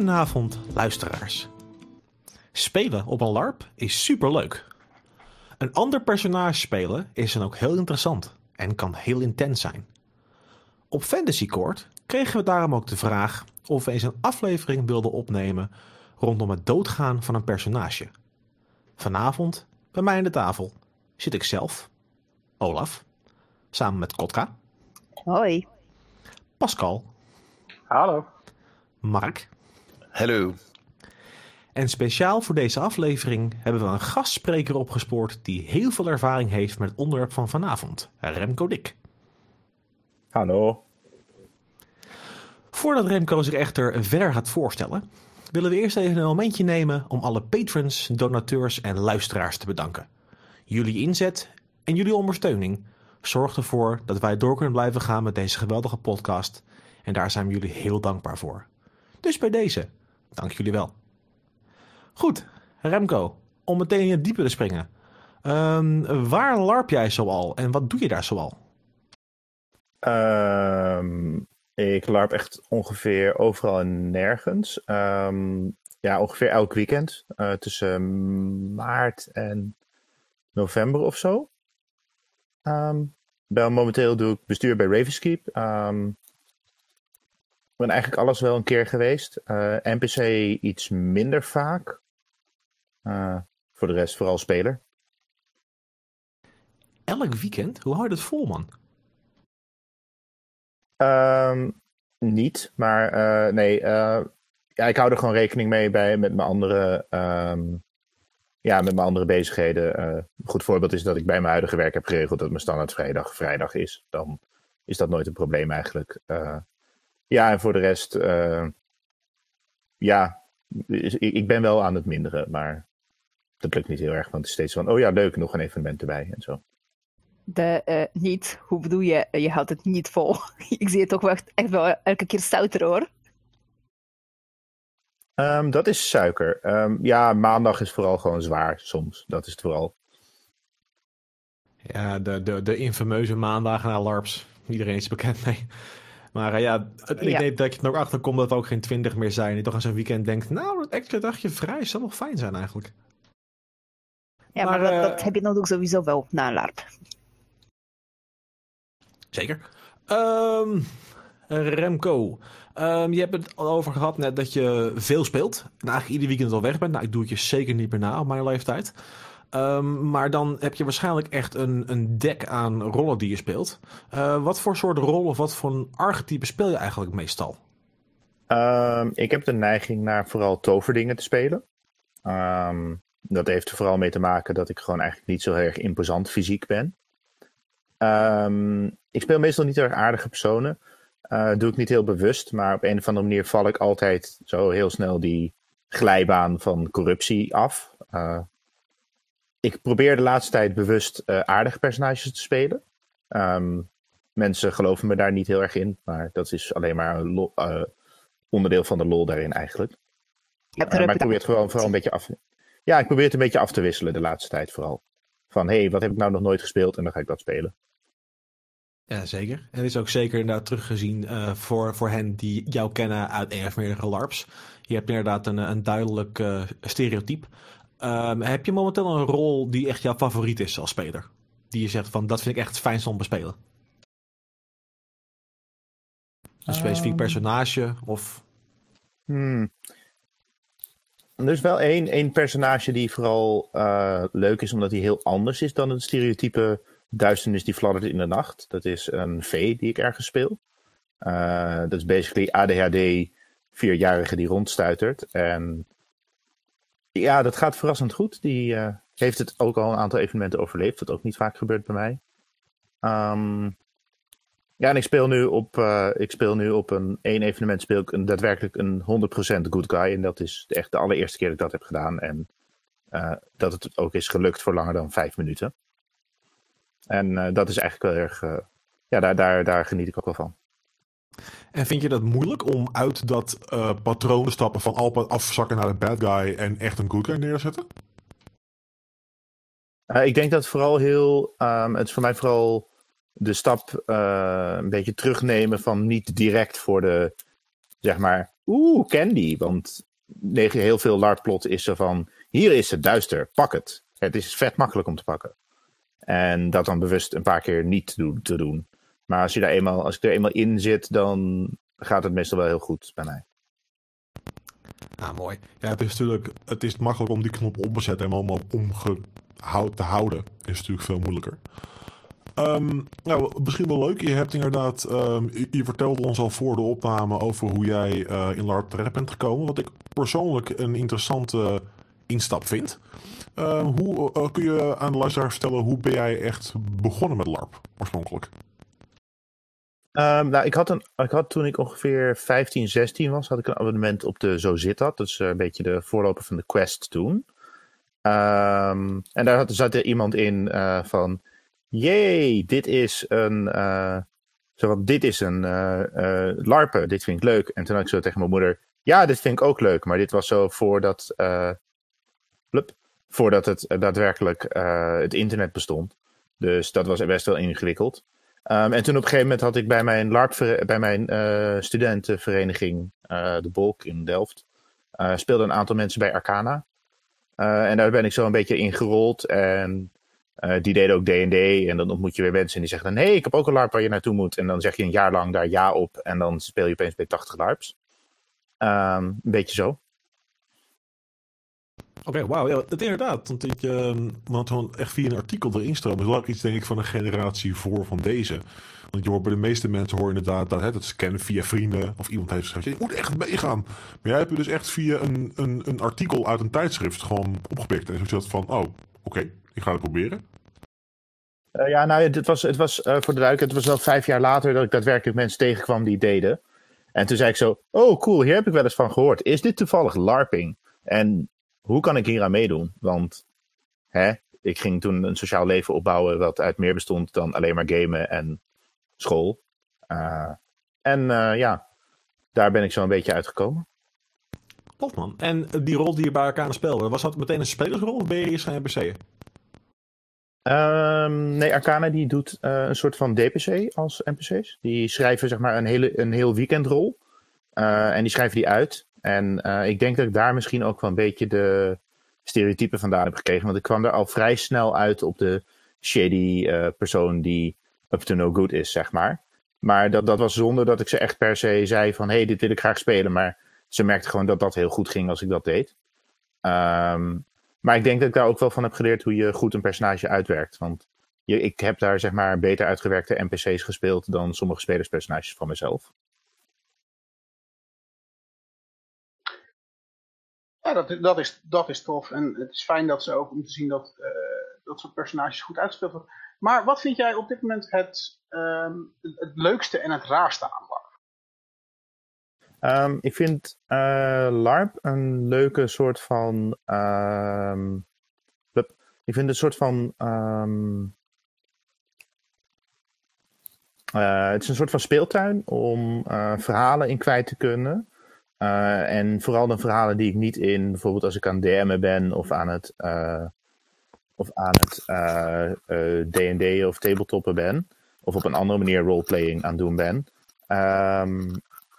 Goedenavond, luisteraars. Spelen op een LARP is superleuk. Een ander personage spelen is dan ook heel interessant en kan heel intens zijn. Op Fantasy Court kregen we daarom ook de vraag of we eens een aflevering wilden opnemen rondom het doodgaan van een personage. Vanavond, bij mij aan de tafel, zit ik zelf, Olaf, samen met Kotka, Hoi. Pascal, Hallo. Mark Hallo. En speciaal voor deze aflevering hebben we een gastspreker opgespoord die heel veel ervaring heeft met het onderwerp van vanavond, Remco Dik. Hallo. Voordat Remco zich echter verder gaat voorstellen, willen we eerst even een momentje nemen om alle patrons, donateurs en luisteraars te bedanken. Jullie inzet en jullie ondersteuning zorgt ervoor dat wij door kunnen blijven gaan met deze geweldige podcast en daar zijn we jullie heel dankbaar voor. Dus bij deze, dank jullie wel. Goed, Remco, om meteen in het diepe te springen. Ehm, waar larp jij zoal en wat doe je daar zoal? Ehm, ik larp echt ongeveer overal en nergens. Ehm, ja, ongeveer elk weekend. eh, tussen maart en november of zo. Wel, momenteel doe ik bestuur bij Ravenskeep. Ik ben eigenlijk alles wel een keer geweest. Eh, NPC iets minder vaak. Eh, voor de rest vooral speler. Elk weekend? Hoe hou je dat vol, man? Ehm, niet, maar eh, nee, ja, ik hou er gewoon rekening mee bij met mijn andere, ehm, ja, met mijn andere bezigheden. Een goed voorbeeld is dat ik bij mijn huidige werk heb geregeld dat mijn standaard vrijdag vrijdag is. Dan is dat nooit een probleem eigenlijk. Eh, ja, en voor de rest, eh, ja, ik, ben wel aan het minderen, maar dat lukt niet heel erg, want het is steeds van, oh ja, leuk, nog een evenement erbij en zo. De, eh, niet, hoe bedoel je? Je houdt het niet vol. ik zie het toch wel echt, echt wel elke keer stouter hoor. Ehm, dat is suiker. Ehm, ja, maandag is vooral gewoon zwaar soms. Dat is het vooral. Ja, de, de, de infameuze maandagen naar LARPs. Iedereen is bekend mee. Maar eh, ja, het Ja. dat je er ook achter komt dat er ook geen twintig meer zijn. En je toch aan zo'n weekend denkt, nou, dat extra dagje vrij zou nog fijn zijn eigenlijk. Ja, maar, Maar, dat, eh, dat heb je natuurlijk sowieso wel na een LARP. Zeker. Ehm, Remco, ehm, je hebt het al over gehad net dat je veel speelt. En eigenlijk ieder weekend al weg bent. Nou, ik doe het je zeker niet meer na op mijn leeftijd. Ehm, maar dan heb je waarschijnlijk echt een, een dek aan rollen die je speelt. Eh, wat voor soort rol of wat voor archetype speel je eigenlijk meestal? Ehm, ik heb de neiging naar vooral toverdingen te spelen. Ehm, dat heeft er vooral mee te maken dat ik gewoon eigenlijk niet zo erg imposant fysiek ben. Ik speel meestal niet erg aardige personen. Eh, doe ik niet heel bewust, maar op een of andere manier val ik altijd zo heel snel die glijbaan van corruptie af. Eh, ik probeer de laatste tijd bewust eh, aardige personages te spelen. Ehm, mensen geloven me daar niet heel erg in, maar dat is alleen maar een lo- eh, onderdeel van de lol daarin eigenlijk. Eh, maar ik probeer het gewoon vooral een beetje af. Ja, ik probeer het een beetje af te wisselen de laatste tijd vooral. Van hé, hey, wat heb ik nou nog nooit gespeeld en dan ga ik dat spelen. Ja, zeker. En is ook zeker inderdaad teruggezien eh, voor, voor hen die jou kennen uit een of meerdere LARPs. Je hebt inderdaad een, een duidelijk eh, stereotype. Ehm, heb je momenteel een rol die echt jouw favoriet is als speler? Die je zegt van, dat vind ik echt het fijnste om te spelen. Een specifiek Ehm. personage of... Hmm. Er is wel één, één personage die vooral eh, leuk is omdat hij heel anders is dan het stereotype duisternis die fladdert in de nacht. Dat is een vee die ik ergens speel. Eh, dat is basically ADHD vierjarige die rondstuitert. En ja, dat gaat verrassend goed. Die eh, heeft het ook al een aantal evenementen overleefd, wat ook niet vaak gebeurt bij mij. Ehm, ja, en ik speel nu op, eh, ik speel nu op een één evenement speel ik een, daadwerkelijk een 100% good guy. En dat is echt de allereerste keer dat ik dat heb gedaan. En eh, dat het ook is gelukt voor langer dan vijf minuten. En dat is eigenlijk wel erg, ja, daar, daar, daar geniet ik ook wel van. En vind je dat moeilijk om uit dat eh, patroon te stappen van altijd afzakken naar de bad guy en echt een good guy neerzetten? Eh, ik denk dat vooral heel, ehm, het is voor mij vooral de stap eh, een beetje terugnemen van niet direct voor de zeg maar, oeh, candy. Want heel veel LARP-plot is zo van, hier is het duister, pak het. Het is vet makkelijk om te pakken. En dat dan bewust een paar keer niet te doen. Maar als, je daar eenmaal, als ik er eenmaal in zit, dan gaat het meestal wel heel goed bij mij. Ja, mooi. Ja, het is natuurlijk het is makkelijk om die knop op te zetten en allemaal omgehouden te houden. Is natuurlijk veel moeilijker. Ehm, nou, misschien wel leuk. Je hebt inderdaad, ehm, je, je vertelde ons al voor de opname over hoe jij eh, in LARP terecht bent gekomen. Wat ik persoonlijk een interessante instap vind. Ehm, hoe eh, kun je aan de luisteraar vertellen hoe ben jij echt begonnen met LARP oorspronkelijk? Ehm, nou, ik had, ik had toen ik ongeveer 15, 16 was, had ik een abonnement op de Zo Zit Dat. Dat is eh, een beetje de voorloper van de Quest toen. Ehm, en daar had, zat er iemand in eh, van, jee, dit is een, eh, zo dit is een eh, larpen, dit vind ik leuk. En toen had ik zo tegen mijn moeder, ja, dit vind ik ook leuk. Maar dit was zo voordat, blup, voordat het daadwerkelijk het internet bestond. Dus dat was best wel ingewikkeld. Um, en toen op een gegeven moment had ik bij mijn LARP, bij mijn uh, studentenvereniging, uh, de Bolk in Delft, uh, speelden een aantal mensen bij Arcana. en daar ben ik zo een beetje ingerold. En die deden ook D&D. En dan ontmoet je weer mensen en die zeggen dan, hé, hey, ik heb ook een LARP waar je naartoe moet. En dan zeg je een jaar lang daar ja op. En dan speel je opeens bij 80 LARPs. Um, een beetje zo. Oké, okay, wauw. Ja, het inderdaad. Want ik, uh, want gewoon echt via een artikel erin stromen. is wel iets, denk ik, van een generatie voor van deze. Want je hoort bij de meeste mensen hoor inderdaad dat het scannen via vrienden of iemand heeft gezegd: je moet echt meegaan. Maar jij hebt dus echt via een, een, een artikel uit een tijdschrift gewoon opgepikt. En zo van: oh, oké, okay, ik ga het proberen. Uh, ja, nou, het was, het was uh, voor de duidelijkheid, het was wel vijf jaar later dat ik daadwerkelijk mensen tegenkwam die deden. En toen zei ik zo: oh, cool, hier heb ik wel eens van gehoord. Is dit toevallig LARPing? En hoe kan ik hier aan meedoen? Want hè, ik ging toen een sociaal leven opbouwen wat uit meer bestond dan alleen maar gamen en school. Uh, en uh, ja, daar ben ik zo een beetje uitgekomen. Tof man. En die rol die je bij elkaar speelde, was dat meteen een spelersrol of ben je eerst gaan NPC'en? Um, nee, Arcana die doet uh, een soort van DPC als NPC's. Die schrijven zeg maar een, hele, een heel weekendrol. en die schrijven die uit. En uh, ik denk dat ik daar misschien ook wel een beetje de stereotypen vandaan heb gekregen. Want ik kwam er al vrij snel uit op de shady uh, persoon die up to no good is, zeg maar. Maar dat, dat was zonder dat ik ze echt per se zei van... hé, hey, dit wil ik graag spelen. Maar ze merkte gewoon dat dat heel goed ging als ik dat deed. Um, maar ik denk dat ik daar ook wel van heb geleerd hoe je goed een personage uitwerkt. Want je, ik heb daar zeg maar beter uitgewerkte NPC's gespeeld... dan sommige spelerspersonages van mezelf. Ja, dat, dat, is, dat is tof. En het is fijn dat ze ook om te zien dat uh, dat soort personages goed uitgespeeld worden. Maar wat vind jij op dit moment het, um, het leukste en het raarste aan LARP? Um, ik vind uh, LARP een leuke soort van. Um, ik vind een soort van. Uh, het is een soort van speeltuin om verhalen in kwijt te kunnen. Uh, en vooral de verhalen die ik niet in, bijvoorbeeld als ik aan DM'en ben of aan het, uh, of aan het D&D uh, of tabletoppen ben. Of op een andere manier roleplaying aan doen ben. Um,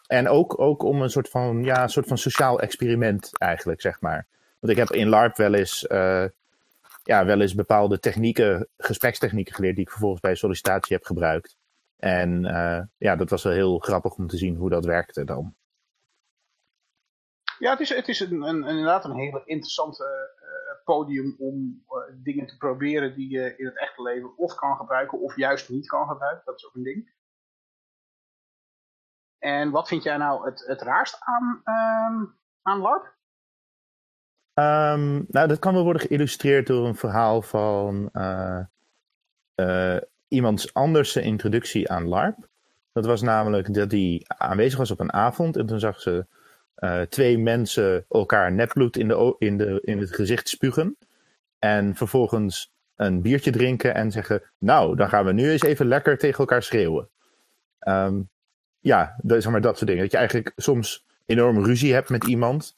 en ook, ook om een soort van, ja, een soort van sociaal experiment eigenlijk, zeg maar. Want ik heb in LARP wel eens, ja, wel eens bepaalde technieken, gesprekstechnieken geleerd die ik vervolgens bij sollicitatie heb gebruikt. En ja, dat was wel heel grappig om te zien hoe dat werkte dan. Ja, het is, het is een, een, inderdaad een hele interessante uh, podium om uh, dingen te proberen die je in het echte leven of kan gebruiken of juist niet kan gebruiken. Dat is ook een ding. En wat vind jij nou het, het raarst aan, um, aan LARP? Um, nou, dat kan wel worden geïllustreerd door een verhaal van uh, iemands anders introductie aan LARP. Dat was namelijk dat hij aanwezig was op een avond en toen zag ze uh, twee mensen elkaar nepbloed in, de, in, de, in het gezicht spugen. En vervolgens een biertje drinken en zeggen: Nou, dan gaan we nu eens even lekker tegen elkaar schreeuwen. Um, ja, zeg maar dat soort dingen. Dat je eigenlijk soms enorm ruzie hebt met iemand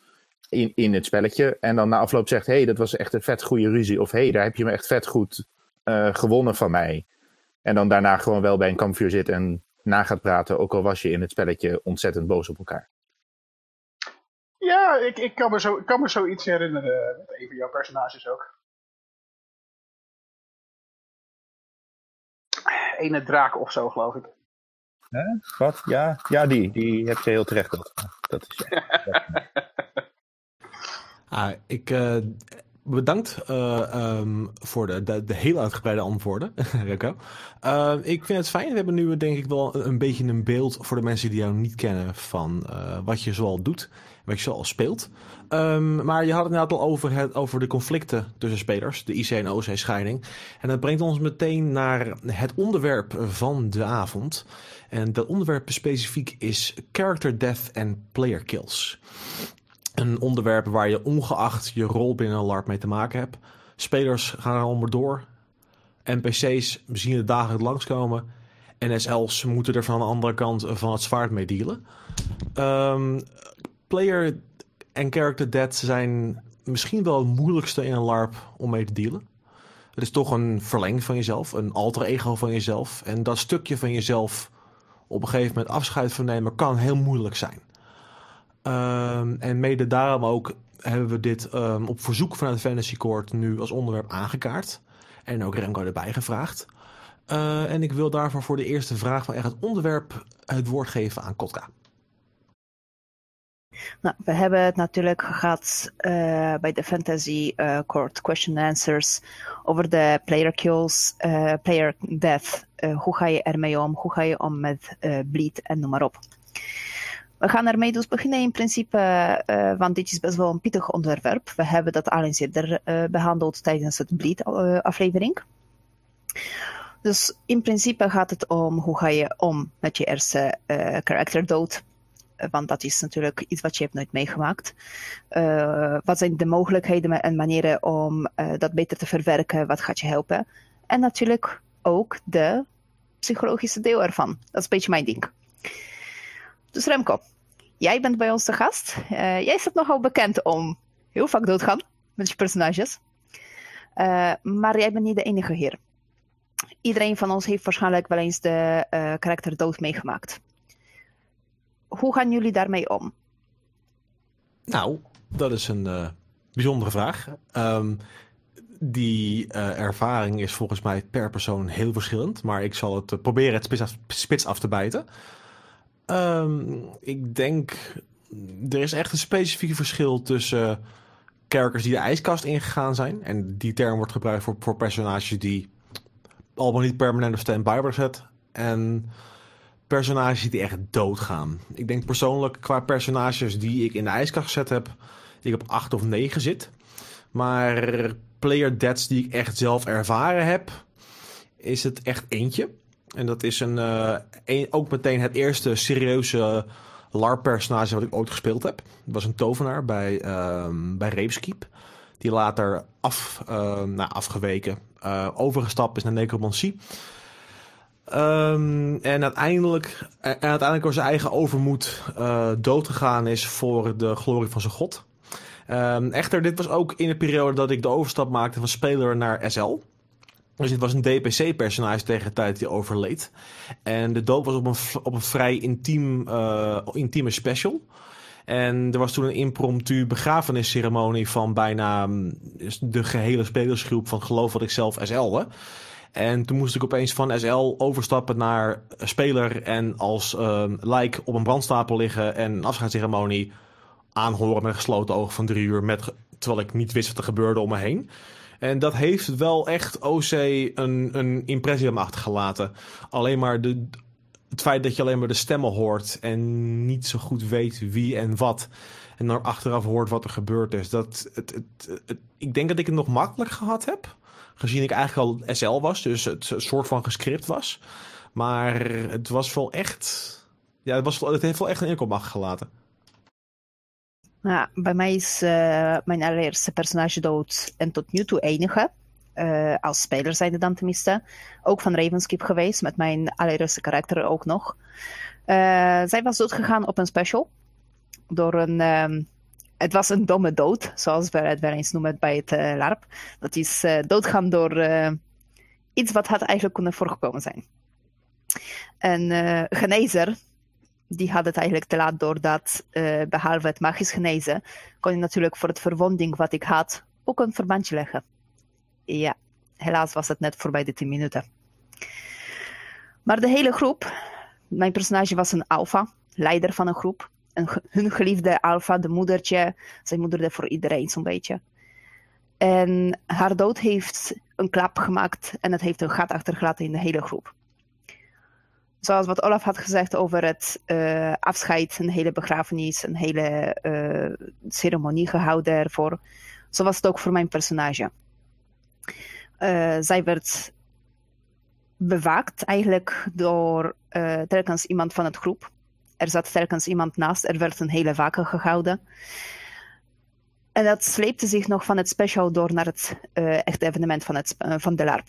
in, in het spelletje. En dan na afloop zegt: Hé, hey, dat was echt een vet goede ruzie. Of hé, hey, daar heb je me echt vet goed uh, gewonnen van mij. En dan daarna gewoon wel bij een kampvuur zit en na gaat praten. Ook al was je in het spelletje ontzettend boos op elkaar. Ja, ik, ik, kan me zo, ik kan me zoiets herinneren met een van jouw personages ook. Ene draak of zo, geloof ik. Wat? Ja, ja die, die heb je heel terecht. Dat, dat is, Ah, ik eh, bedankt eh, ehm, voor de, de, de heel uitgebreide antwoorden, Remco. Eh, ik vind het fijn. We hebben nu denk ik wel een, beetje een beeld voor de mensen die jou niet kennen van eh, wat je zoal doet, wat je zoal speelt. Ehm, maar je had het inderdaad al over, het, over de conflicten tussen spelers, de IC en OC scheiding. En dat brengt ons meteen naar het onderwerp van de avond. En dat onderwerp specifiek is character death en player kills. Een onderwerp waar je ongeacht je rol binnen een LARP mee te maken hebt. Spelers gaan er allemaal door. NPC's zien het dagelijks langskomen. En SL's moeten er van de andere kant van het zwaard mee dealen. Ehm, player en character death zijn misschien wel het moeilijkste in een LARP om mee te dealen. Het is toch een verlenging van jezelf, een alter ego van jezelf. En dat stukje van jezelf op een gegeven moment afscheid van nemen kan heel moeilijk zijn. Ehm, en mede daarom ook hebben we dit ehm, op verzoek van het Fantasy Court nu als onderwerp aangekaart. En ook Remco erbij gevraagd. Eh, en ik wil daarvoor voor de eerste vraag van echt het onderwerp het woord geven aan Kotka. Nou, we hebben het natuurlijk gehad eh, bij de Fantasy eh, Court Question Answers over de player kills, eh, player death. Hoe ga je ermee om? Hoe ga je om met bleed en noem maar op. We gaan ermee dus beginnen in principe, want dit is best wel een pittig onderwerp. We hebben dat al eens eerder eh, behandeld tijdens het bleed eh, aflevering. Dus in principe gaat het om hoe ga je om met je eerste eh character dood. Want dat is natuurlijk iets wat je hebt nooit meegemaakt. Eh, wat zijn de mogelijkheden en manieren om eh, dat beter te verwerken? Wat gaat je helpen? En natuurlijk ook de psychologische deel ervan. Dat is een beetje mijn ding. Dus Remco, jij bent bij ons de gast. Eh, jij staat nogal bekend om heel vaak doodgaan met je personages. Maar jij bent niet de enige hier. Iedereen van ons heeft waarschijnlijk wel eens de karakter dood meegemaakt. Hoe gaan jullie daarmee om? Nou, dat is een eh, bijzondere vraag. Ehm, die eh, ervaring is volgens mij per persoon heel verschillend. Maar ik zal het eh, proberen het spits af, te bijten. Ehm, ik denk, er is echt een specifiek verschil tussen characters die de ijskast ingegaan zijn. En die term wordt gebruikt voor, personages die allemaal niet permanent op stand-by. En personages die echt doodgaan. Ik denk persoonlijk qua personages die ik in de ijskast gezet heb, ik op 8 of 9 zit. Maar player deaths die ik echt zelf ervaren heb, is het echt eentje. En dat is een, eh, ook meteen het eerste serieuze LARP-personage wat ik ooit gespeeld heb. Dat was een tovenaar bij, ehm bij. Die later af, eh, nou, afgeweken eh, overgestapt is naar necromancie. Ehm, en uiteindelijk, en uiteindelijk door zijn eigen overmoed eh doodgegaan is voor de glorie van zijn god. Ehm, echter, dit was ook in de periode dat ik de overstap maakte van speler naar SL. Dus dit was een DPC-personage tegen de tijd die overleed. En de dood was op een, op een vrij intiem, eh, intieme special. En er was toen een impromptu begrafenisceremonie van bijna mm, dus de gehele spelersgroep van geloof wat ik zelf SL'de. En toen moest ik opeens van SL overstappen naar speler en als ehm lijk op een brandstapel liggen en een afscheidsceremonie aanhoren met gesloten ogen van drie uur, met, terwijl ik niet wist wat er gebeurde om me heen. En dat heeft wel echt OC een, een impressie aan me achtergelaten. Alleen maar de, het feit dat je alleen maar de stemmen hoort en niet zo goed weet wie en wat. En dan achteraf hoort wat er gebeurd is. Dat, het, het, het- ik denk dat ik het nog makkelijk gehad heb. Gezien ik eigenlijk al SL was, dus het soort van gescript was. Maar het was wel echt. Ja, het, was, het heeft wel echt een me achtergelaten. Nou, bij mij is eh, mijn allereerste personage dood en tot nu toe enige. eh, als speler zijnde dan tenminste. Ook van Ravenskeep geweest, met mijn allereerste karakter ook nog. Eh, zij was doodgegaan op een special. Door een... ehm, het was een domme dood, zoals we het wel eens noemen bij het eh, LARP. Dat is eh, doodgaan door eh, iets wat had eigenlijk kunnen voorgekomen zijn. Eh, genezer die had het eigenlijk te laat doordat, uh, behalve het magisch genezen, kon je natuurlijk voor het verwonding wat ik had ook een verbandje leggen. Ja, helaas was het net voorbij de 10 minuten. Maar de hele groep, mijn personage was een alfa, leider van een groep. Hun geliefde alfa, de moedertje. Zij moederde voor iedereen zo'n beetje. En haar dood heeft een klap gemaakt en het heeft een gat achtergelaten in de hele groep. Zoals wat Olaf had gezegd over het uh, afscheid, een hele begrafenis, een hele uh, ceremonie gehouden ervoor. Zo was het ook voor mijn personage. Uh, zij werd bewaakt eigenlijk door telkens iemand van het groep. Er zat telkens iemand naast, er werd een hele waken gehouden. En dat sleepte zich nog van het special door naar het uh, echte evenement van, het, uh, van de LARP.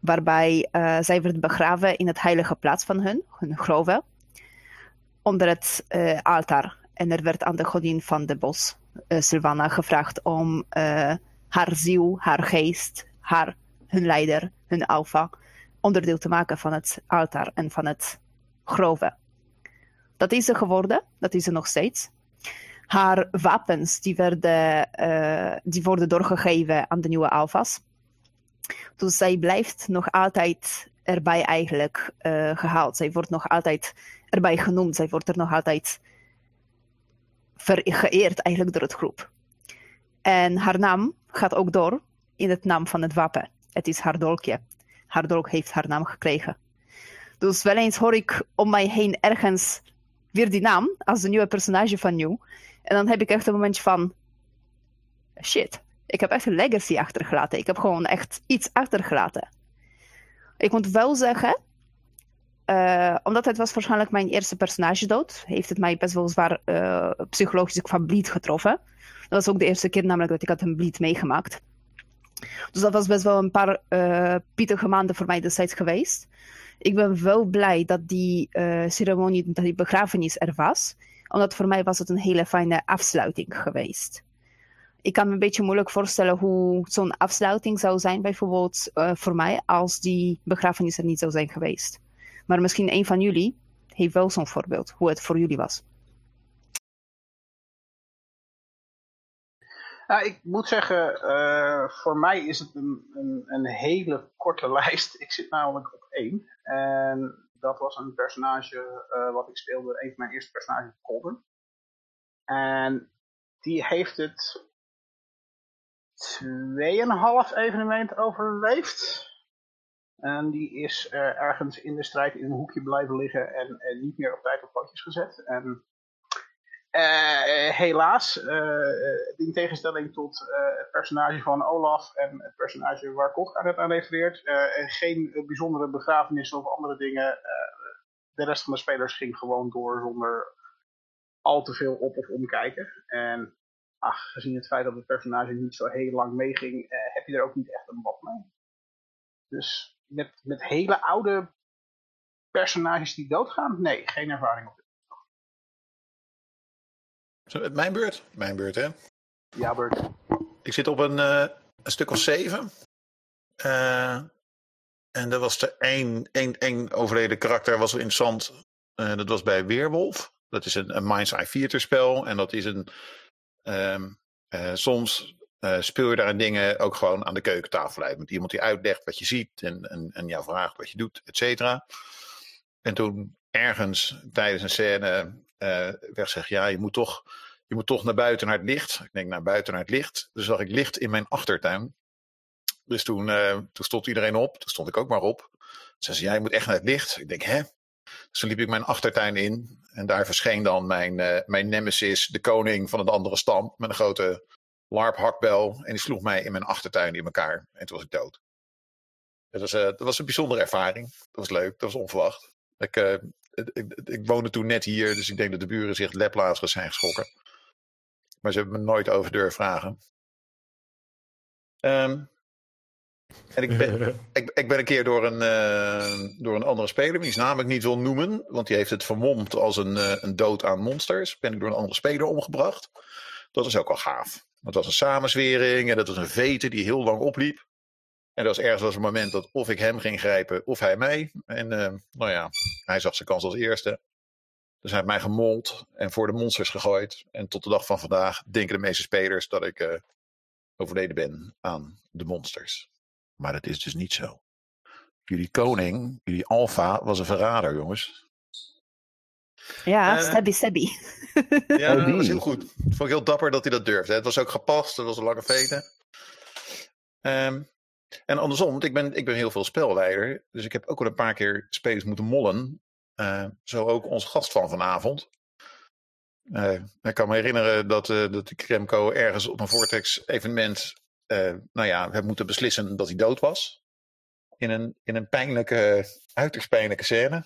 Waarbij uh, zij werd begraven in het heilige plaats van hun, hun grove, onder het altaar. En er werd aan de godin van de bos, Sylvana, gevraagd om haar ziel, haar geest, haar, hun leider, hun alfa, onderdeel te maken van het altaar en van het grove. Dat is ze geworden, dat is ze nog steeds haar wapens die werden, uh, die worden doorgegeven aan de nieuwe alfa's. Dus zij blijft nog altijd erbij eigenlijk uh, gehaald. Zij wordt nog altijd erbij genoemd. Zij wordt er nog altijd geëerd eigenlijk door het groep. En haar naam gaat ook door in het naam van het wapen. Het is haar dolkje. Haar dolk heeft haar naam gekregen. Dus wel eens hoor ik om mij heen ergens weer die naam als de nieuwe personage van New. En dan heb ik echt een momentje van: shit, ik heb echt een legacy achtergelaten. Ik heb gewoon echt iets achtergelaten. Ik moet wel zeggen, uh, omdat het was waarschijnlijk mijn eerste personage dood, heeft het mij best wel zwaar uh, psychologisch van bleed getroffen. Dat was ook de eerste keer namelijk dat ik had een bleed meegemaakt. Dus dat was best wel een paar uh, pittige maanden voor mij destijds geweest. Ik ben wel blij dat die ceremonie, dat die begrafenis er was omdat voor mij was het een hele fijne afsluiting geweest. Ik kan me een beetje moeilijk voorstellen hoe zo'n afsluiting zou zijn, bijvoorbeeld uh, voor mij, als die begrafenis er niet zou zijn geweest. Maar misschien een van jullie heeft wel zo'n voorbeeld, hoe het voor jullie was. Nou, ik moet zeggen, uh, voor mij is het een, een, een, hele korte lijst. Ik zit namelijk op één. En dat was een personage uh, wat ik speelde, een van mijn eerste personages, Colden. En die heeft het 2,5 evenement overleefd. En die is uh, ergens in de strijd in een hoekje blijven liggen en, en niet meer op tijd op pootjes gezet. En uh, helaas, uh, in tegenstelling tot het personage van Olaf en het personage waar Kotka het aan refereert, geen bijzondere begrafenissen of andere dingen. de rest van de spelers ging gewoon door zonder al te veel op of omkijken. En ach, gezien het feit dat het personage niet zo heel lang meeging, heb je er ook niet echt een bad mee. Dus met, met hele oude personages die doodgaan, nee, geen ervaring op mijn beurt? Mijn beurt, hè? Ja, beurt. Ik zit op een, uh, een stuk of zeven. Uh, en dat was er één, één, één overleden karakter, was wel interessant. Uh, dat was bij Weerwolf. Dat is een, een Mind's Eye Theater spel. En dat is een... Um, soms speel je daar dingen ook gewoon aan de keukentafel uit. Met iemand die uitlegt wat je ziet en, en, en jou vraagt wat je doet, et cetera. En toen ergens tijdens een scène uh, gezegd, ja, je moet, toch, je moet toch naar buiten naar het licht. Ik denk naar buiten naar het licht. Dus zag ik licht in mijn achtertuin. Dus toen, uh, toen stond iedereen op. Toen stond ik ook maar op. Ze zei, ja, je moet echt naar het licht. Ik denk, hè? Dus liep ik mijn achtertuin in. En daar verscheen dan mijn, uh, mijn nemesis, de koning van een andere stam. Met een grote larp-hakbel. En die sloeg mij in mijn achtertuin in elkaar. En toen was ik dood. Dat was, dat was een bijzondere ervaring. Dat was leuk. Dat was onverwacht. Ik, ik, ik, woonde toen net hier, dus ik denk dat de buren zich leplazers zijn geschrokken. Maar ze hebben me nooit over durven vragen. Um, en ik ben, ik, ik, ben een keer door een, uh, door een andere speler, die is namelijk niet wil noemen, want die heeft het vermomd als een, uh, een dood aan monsters. Ben ik door een andere speler omgebracht. Dat is ook wel gaaf. Dat was een samenzwering en dat was een vete die heel lang opliep. En dat was ergens was een moment dat of ik hem ging grijpen of hij mij. En uh, nou ja, hij zag zijn kans als eerste. Dus hij heeft mij gemold en voor de monsters gegooid. En tot de dag van vandaag denken de meeste spelers dat ik eh, overleden ben aan de monsters. Maar dat is dus niet zo. Jullie koning, jullie alfa, was een verrader, jongens. Ja, Eh, stabby stabby. Ja, dat die. was heel goed. Het vond ik heel dapper dat hij dat durfde. Het was ook gepast, het was een lange veten. Ehm, en andersom, want ik ben, ik ben heel veel spelleider. Dus ik heb ook wel een paar keer spelers moeten mollen. Eh, zo ook onze gast van vanavond. Eh, ik kan me herinneren dat, eh, dat ik Remco ergens op een Vortex-evenement... nou ja, heb moeten beslissen dat hij dood was. In een, in een pijnlijke, uiterst pijnlijke scène.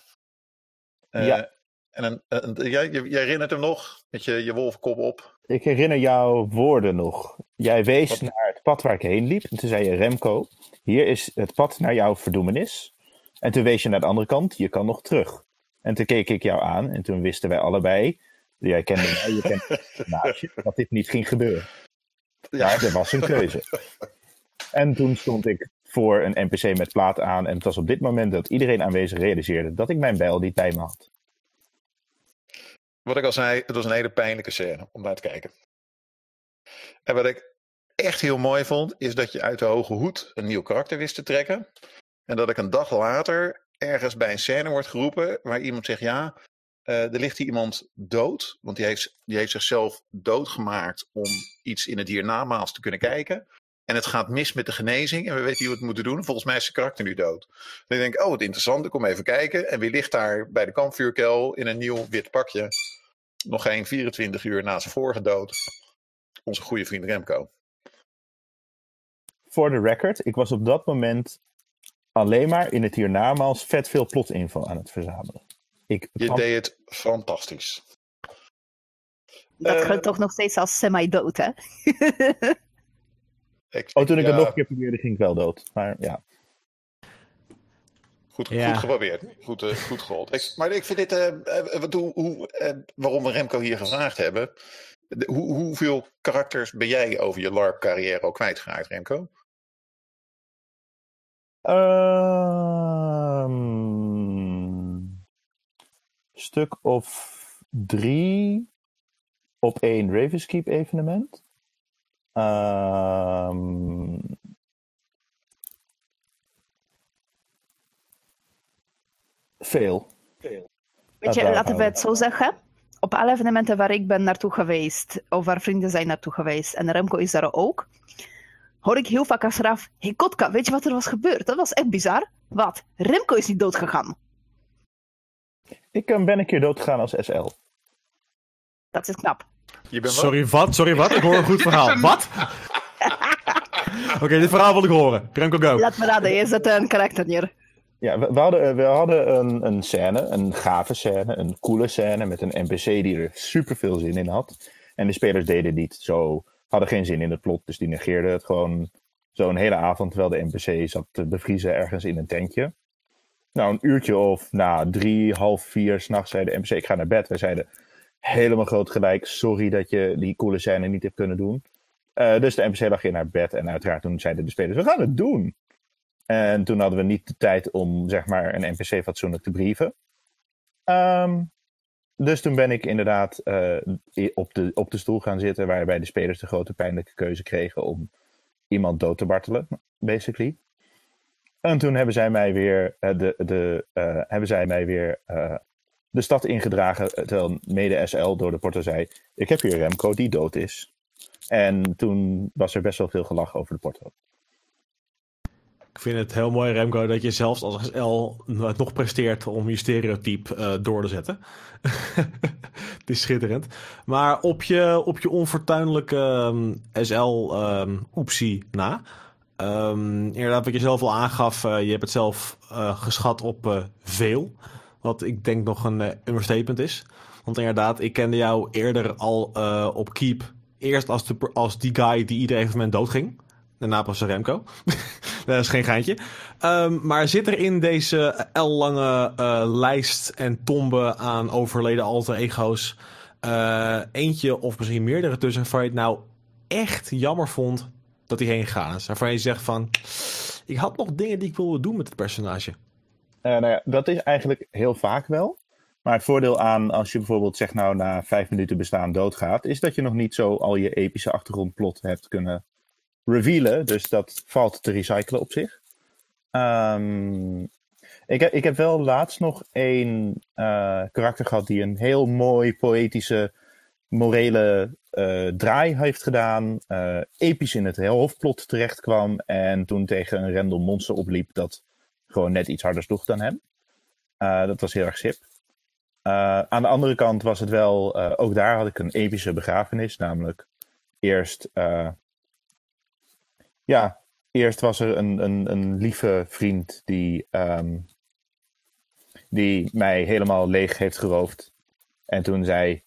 Ja. En een, een- jij, je herinnert hem nog? Met je, je wolfkop op. Ik herinner jouw woorden nog. Jij wees Wat? naar pad waar ik heen liep. En toen zei je, Remco, hier is het pad naar jouw verdoemenis. En toen wees je naar de andere kant, je kan nog terug. En toen keek ik jou aan en toen wisten wij allebei, jij kende mij, je kende dat dit niet ging gebeuren. Ja, er was een keuze. En toen stond ik voor een NPC met plaat aan. En het was op dit moment dat iedereen aanwezig realiseerde dat ik mijn bijl niet bij me had. Wat ik al zei, het was een hele pijnlijke scène om naar te kijken. En wat ik echt heel mooi vond, is dat je uit de hoge hoed een nieuw karakter wist te trekken. En dat ik een dag later ergens bij een scène wordt geroepen waar iemand zegt, ja, eh, er ligt hier iemand dood. Want die heeft, die heeft zichzelf doodgemaakt om iets in het hiernamaals te kunnen kijken. En het gaat mis met de genezing en we weten niet wat we moeten doen. Volgens mij is zijn karakter nu dood. Dan denk ik, oh wat interessant, ik kom even kijken. En wie ligt daar bij de kampvuurkel in een nieuw wit pakje? Nog geen 24 uur na zijn vorige dood. Onze goede vriend Remco. Voor de record, ik was op dat moment alleen maar in het hiernamaals vet veel plotinfo aan het verzamelen. Ik Je kwam- deed het fantastisch. Dat geldt toch nog steeds als semi-dood, hè? Ik, Oh, toen ik ja, het nog een keer probeerde, ging ik wel dood. Maar ja. Goed, Ja. goed geprobeerd. Goed, eh, goed gerold. Ik, maar ik vind dit... eh, wat, hoe, hoe, waarom we Remco hier gevraagd hebben... de- hoe, hoeveel karakters ben jij over je LARP-carrière al kwijtgeraakt, Remco? Ehm, stuk of drie op één Ravenskeep evenement. Ehm, veel. Weet Dat je, laten we het zo zeggen. Op alle evenementen waar ik ben naartoe geweest, of waar vrienden zijn naartoe geweest, en Remco is daar ook, hoor ik heel vaak achteraf, hey Kotka, weet je wat er was gebeurd? Dat was echt bizar. Wat? Remco is niet doodgegaan. Ik eh, ben een keer doodgegaan als SL. Dat is knap. Je bent Sorry, wat? Sorry, wat? Ik hoor een goed verhaal. Wat? Oké, dit verhaal wil ik horen. Remco, go. Laat me raden, je zet een karakter neer. Ja, we, we hadden, eh, we hadden een, een scène, een gave scène, een coole scène met een NPC die er super veel zin in had. En de spelers deden niet zo, hadden geen zin in het plot, dus die negeerden het gewoon zo'n hele avond terwijl de NPC zat te bevriezen ergens in een tentje. Nou, een uurtje of na drie, half vier s'nachts zei de NPC, ik ga naar bed. Wij zeiden, helemaal groot gelijk, sorry dat je die coole scène niet hebt kunnen doen. Eh, dus de NPC lag in naar bed en uiteraard toen zeiden de spelers, we gaan het doen. En toen hadden we niet de tijd om zeg maar een NPC fatsoenlijk te brieven. Ehm, dus toen ben ik inderdaad eh, op, de, op de stoel gaan zitten, waarbij de spelers de grote pijnlijke keuze kregen om iemand dood te bartelen, basically. En toen hebben zij mij weer, eh, de, de, eh, hebben zij mij weer de stad ingedragen, terwijl mede SL door de porter zei, ik heb hier Remco die dood is. En toen was er best wel veel gelach over de porto. Ik vind het heel mooi, Remco, dat je zelfs als SL het nog presteert om je stereotype eh, door te zetten. het is schitterend. Maar op je, op je onfortuinlijke ehm, SL-oepsie na. ehm, inderdaad, wat je zelf al aangaf, eh, je hebt het zelf eh, geschat op veel. Wat ik denk nog een understatement is. Want inderdaad, ik kende jou eerder al op Keep. Eerst als, de, als die guy die ieder evenement doodging. Daarna pas Remco. dat is geen geintje. Ehm, maar zit er in deze L-lange eh, lijst en tombe aan overleden alter ego's... eh, eentje of misschien meerdere tussen waarvan je het nou echt jammer vond dat hij heen gegaan is? Waarvan je zegt van... Ik had nog dingen die ik wilde doen met het personage. Eh, nou ja, dat is eigenlijk heel vaak wel. Maar het voordeel aan als je bijvoorbeeld zeg nou na vijf minuten bestaan doodgaat, is dat je nog niet zo al je epische achtergrondplot hebt kunnen revealen. Dus dat valt te recyclen op zich. Ehm, ik, heb, ik heb wel laatst nog een eh, karakter gehad die een heel mooi poëtische, morele eh, draai heeft gedaan. eh, episch in het hoofdplot terecht kwam. En toen tegen een random monster opliep dat gewoon net iets harder sloeg dan hem. Dat was heel erg sip. Aan de andere kant was het wel, ook daar had ik een epische begrafenis. Namelijk eerst, ja, eerst was er een, een, een lieve vriend die, ehm, die mij helemaal leeg heeft geroofd. En toen zij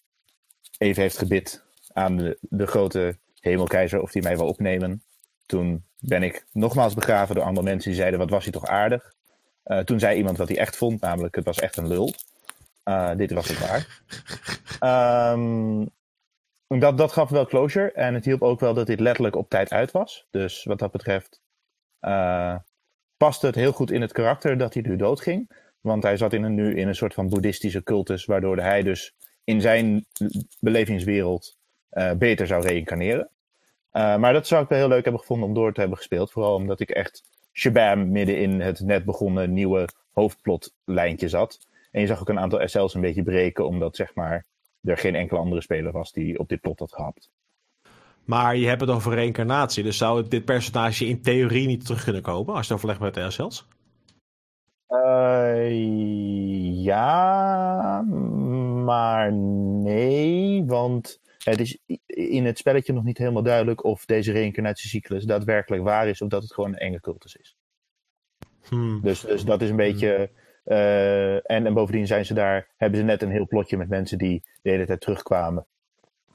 even heeft gebid aan de, de grote hemelkeizer of die mij wil opnemen. Toen ben ik nogmaals begraven door andere mensen die zeiden, wat was hij toch aardig. Eh, toen zei iemand wat hij echt vond, namelijk het was echt een lul. Eh, dit was het waar. Ehm, dat, dat gaf wel closure. En het hielp ook wel dat dit letterlijk op tijd uit was. Dus wat dat betreft eh paste het heel goed in het karakter dat hij nu doodging. Want hij zat in een, nu in een soort van boeddhistische cultus, waardoor hij dus in zijn belevingswereld eh, beter zou reïncarneren. Eh, maar dat zou ik wel heel leuk hebben gevonden om door te hebben gespeeld. Vooral omdat ik echt shabam midden in het net begonnen nieuwe hoofdplotlijntje zat. En je zag ook een aantal SL's een beetje breken, omdat zeg maar er geen enkele andere speler was die op dit plot had gehapt. Maar je hebt het over reïncarnatie. Dus zou dit personage in theorie niet terug kunnen komen als je het overlegt met de SL's? Eh, ja, maar nee, want het is in het spelletje nog niet helemaal duidelijk of deze reïncarnatiecyclus daadwerkelijk waar is of dat het gewoon een enge cultus is. Hmm. Dus, dus dat is een beetje. Eh, en, en bovendien zijn ze daar, hebben ze net een heel plotje met mensen die de hele tijd terugkwamen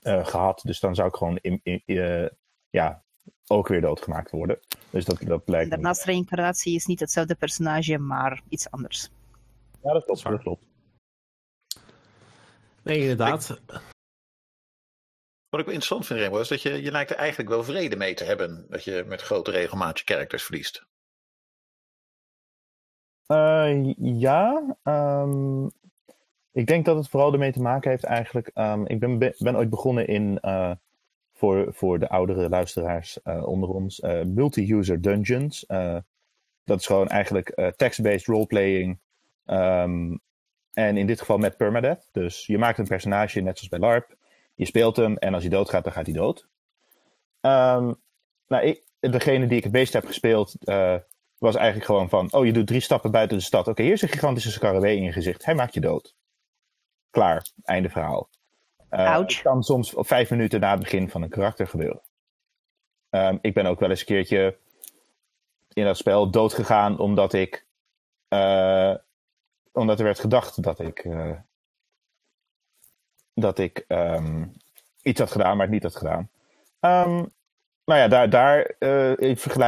eh, gehad. Dus dan zou ik gewoon in, in- eh, ja, ook weer doodgemaakt worden. Dus dat, dat lijkt me. Daarnaast reïncarnatie is niet hetzelfde personage, maar iets anders. Ja, dat klopt. Dat klopt. Nee, inderdaad. Wat ik wel interessant vind, Rainbow, is dat je, je lijkt er eigenlijk wel vrede mee te hebben dat je met grote regelmaat je characters verliest. Eh, ja, ehm, ik denk dat het vooral ermee te maken heeft eigenlijk. ehm, ik ben, be- ben ooit begonnen in, eh, voor, voor de oudere luisteraars eh, onder ons, multi-user dungeons. Dat is gewoon eigenlijk text-based roleplaying. ehm, en in dit geval met permadeath. Dus je maakt een personage, net zoals bij LARP. Je speelt hem en als hij doodgaat, dan gaat hij dood. Nou, ik, degene die ik het meest heb gespeeld, was eigenlijk gewoon van: oh, je doet drie stappen buiten de stad. Oké, hier is een gigantische scarabee in je gezicht. Hij maakt je dood. Klaar, einde verhaal. Eh, Ouch. Het kan soms op vijf minuten na het begin van een karakter gebeuren. Ehm, ik ben ook wel eens een keertje in dat spel doodgegaan omdat ik. eh, omdat er werd gedacht dat ik. eh, dat ik ehm, iets had gedaan, maar het niet had gedaan. Ehm, nou ja, daar, daar eh,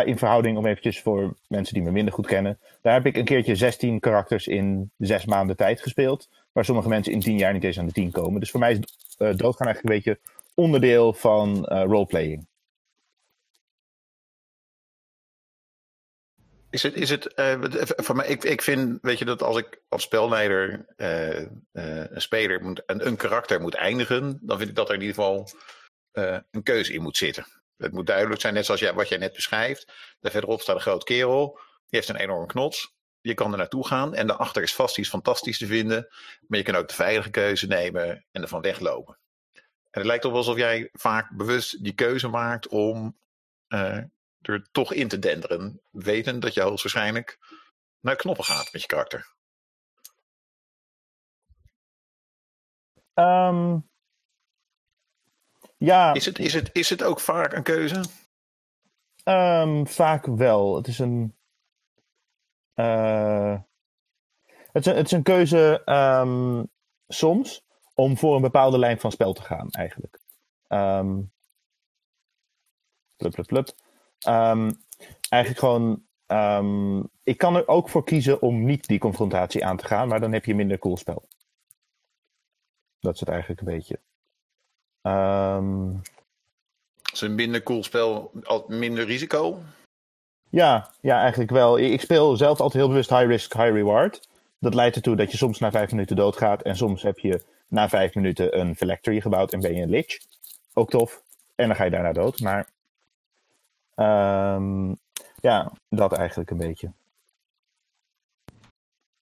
in, verhouding, om eventjes voor mensen die me minder goed kennen. Daar heb ik een keertje 16 karakters in zes maanden tijd gespeeld. Waar sommige mensen in 10 jaar niet eens aan de 10 komen. Dus voor mij is eh, doodgaan eigenlijk een beetje onderdeel van eh, roleplaying. Is het, is het voor mij, ik, ik vind, weet je, dat als ik als spelleider een speler moet, een, een karakter moet eindigen, dan vind ik dat er in ieder geval een keuze in moet zitten. Het moet duidelijk zijn, net zoals jij, wat jij net beschrijft. Daar verderop staat een groot kerel, die heeft een enorme knots. Je kan er naartoe gaan en daarachter is vast iets fantastisch te vinden. Maar je kan ook de veilige keuze nemen en ervan weglopen. En het lijkt op alsof jij vaak bewust die keuze maakt om eh, er toch in te denderen. Weten dat je hoogstwaarschijnlijk naar knoppen gaat met je karakter. Ehm, ja, Is het, is, het, is het ook vaak een keuze? Ehm, vaak wel. Het is een. eh, het, is een het is een keuze ehm, soms om voor een bepaalde lijn van spel te gaan, eigenlijk. Ehm plup, plup, plup. Eigenlijk gewoon. ik kan er ook voor kiezen om niet die confrontatie aan te gaan, maar dan heb je minder cool spel. Dat is het eigenlijk een beetje. Ehm Is een minder cool spel al minder risico? Ja, ja, eigenlijk wel. Ik speel zelf altijd heel bewust high risk, high reward. Dat leidt ertoe dat je soms na vijf minuten doodgaat. En soms heb je na vijf minuten een Phylactery gebouwd en ben je een Lich. Ook tof. En dan ga je daarna dood. Maar ehm, ja, dat eigenlijk een beetje.